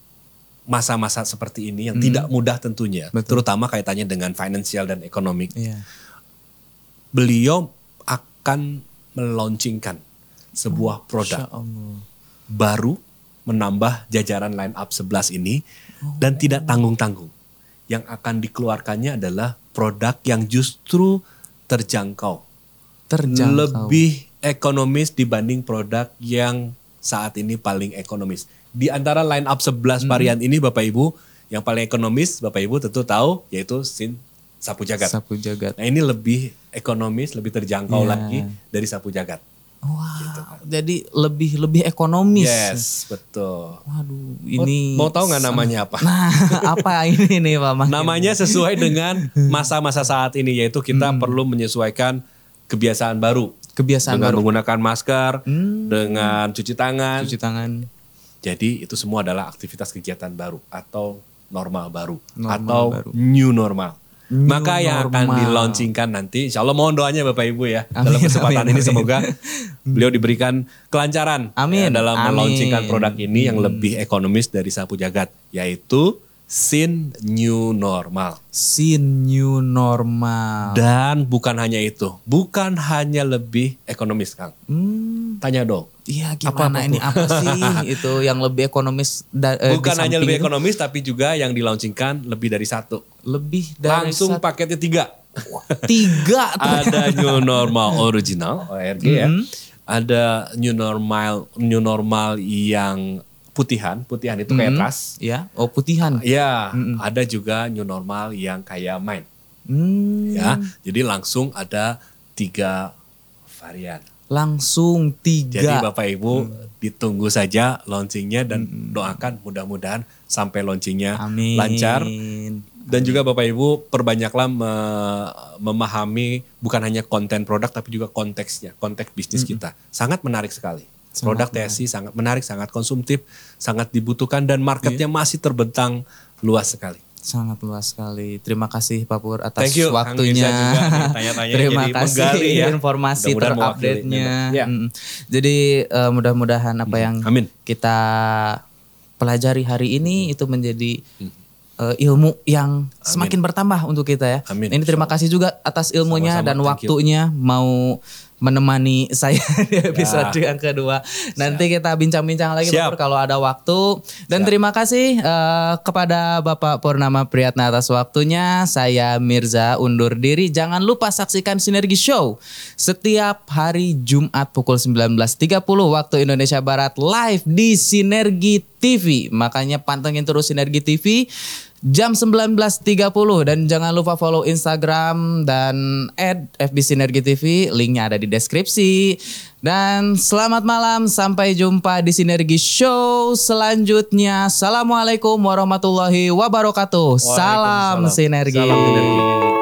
Speaker 2: masa-masa seperti ini yang tidak mudah tentunya, terutama kaitannya dengan finansial dan ekonomi.
Speaker 1: Iya.
Speaker 2: Beliau akan melaunchingkan sebuah produk
Speaker 1: Insya Allah.
Speaker 2: baru menambah jajaran line up 11 ini dan tidak tanggung-tanggung. Yang akan dikeluarkannya adalah produk yang justru terjangkau.
Speaker 1: Terjangkau.
Speaker 2: Lebih ekonomis dibanding produk yang saat ini paling ekonomis. Di antara line up 11 varian ini Bapak Ibu, yang paling ekonomis Bapak Ibu tentu tahu yaitu Sin Sapu Jagat.
Speaker 1: Sapu jagat.
Speaker 2: Nah ini lebih ekonomis, lebih terjangkau
Speaker 1: Iya.
Speaker 2: lagi dari Sapu Jagat.
Speaker 1: Wah, jadi lebih lebih ekonomis.
Speaker 2: Yes, betul.
Speaker 1: Waduh,
Speaker 2: Mau-
Speaker 1: ini
Speaker 2: mau, tahu nggak namanya apa?
Speaker 1: Nah, [laughs] apa ini nih Pak Makin?
Speaker 2: Namanya sesuai dengan [laughs] masa-masa saat ini yaitu kita perlu menyesuaikan kebiasaan baru
Speaker 1: kebiasaan
Speaker 2: dengan
Speaker 1: baru.
Speaker 2: menggunakan masker,
Speaker 1: Hmm.
Speaker 2: dengan cuci tangan.
Speaker 1: Cuci tangan.
Speaker 2: Jadi itu semua adalah aktivitas kegiatan baru atau normal baru
Speaker 1: Normal
Speaker 2: atau
Speaker 1: baru.
Speaker 2: new normal.
Speaker 1: New
Speaker 2: Maka yang akan
Speaker 1: normal.
Speaker 2: di launchingkan nanti, insya Allah mohon doanya Bapak Ibu ya dalam
Speaker 1: Amin,
Speaker 2: kesempatan
Speaker 1: amin,
Speaker 2: ini
Speaker 1: amin.
Speaker 2: semoga beliau diberikan kelancaran
Speaker 1: Amin,
Speaker 2: ya, dalam
Speaker 1: amin.
Speaker 2: melaunchingkan produk ini yang lebih ekonomis dari sapu jagat, yaitu Sin New Normal.
Speaker 1: Sin new normal.
Speaker 2: Dan bukan hanya itu, bukan hanya lebih ekonomis Kang.
Speaker 1: Hmm,
Speaker 2: Tanya dong,
Speaker 1: iya gimana ini
Speaker 2: tuh?
Speaker 1: apa [laughs] sih itu yang lebih ekonomis da- eh,
Speaker 2: bukan hanya lebih
Speaker 1: itu?
Speaker 2: ekonomis tapi juga yang dilaunchingkan lebih dari satu.
Speaker 1: Lebih dari
Speaker 2: Langsung
Speaker 1: satu-
Speaker 2: paketnya tiga.
Speaker 1: tiga [laughs]
Speaker 2: ada new normal original ORG ya.
Speaker 1: Mhm.
Speaker 2: Ada new normal new normal yang putihan, putihan itu kayak
Speaker 1: Mhm.
Speaker 2: trust.
Speaker 1: ya oh putihan
Speaker 2: Ya, ada juga new normal yang kayak main.
Speaker 1: Hmm,
Speaker 2: Ya, jadi langsung ada tiga varian.
Speaker 1: langsung tiga
Speaker 2: Jadi Bapak Ibu ditunggu saja launchingnya dan doakan mudah-mudahan sampai launchingnya
Speaker 1: Amin.
Speaker 2: lancar. Dan juga Bapak Ibu perbanyaklah me- memahami bukan hanya konten produk tapi juga konteksnya, konteks bisnis kita. Sangat menarik sekali. produk TSI sangat menarik, sangat konsumtif, sangat dibutuhkan dan marketnya masih terbentang luas sekali.
Speaker 1: sangat luas sekali terima kasih Pak Pur atas
Speaker 2: Thank you,
Speaker 1: waktunya [laughs]
Speaker 2: tanya-tanya
Speaker 1: terima
Speaker 2: jadi
Speaker 1: kasih
Speaker 2: menggali ya.
Speaker 1: informasi
Speaker 2: Mudah-mudahan
Speaker 1: terupdate-nya.
Speaker 2: Ya.
Speaker 1: Mm. jadi eh, mudah-mudahan apa yang
Speaker 2: Amin.
Speaker 1: kita pelajari hari ini itu menjadi eh, ilmu yang semakin bertambah untuk kita ya.
Speaker 2: Amin.
Speaker 1: Ini terima kasih juga atas ilmunya
Speaker 2: Sama-sama,
Speaker 1: dan
Speaker 2: you.
Speaker 1: waktunya mau menemani [laughs] saya di episode yang kedua. Nanti kita bincang-bincang lagi
Speaker 2: Siap.
Speaker 1: Bapak kalau ada waktu. Dan terima kasih eh, kepada Bapak Purnama Priyatna atas waktunya. Saya Mirza undur diri. Jangan lupa saksikan Sinergi Show setiap hari Jumat pukul 19.30 waktu Indonesia Barat live di Sinergi TV. Makanya pantengin terus Sinergi TV jam 19.30 dan jangan lupa follow Instagram dan add FB Sinergi TV linknya ada di deskripsi dan selamat malam sampai jumpa di Sinergi Show selanjutnya Assalamualaikum warahmatullahi wabarakatuh Salam. Sinergi
Speaker 2: Salam sinergi.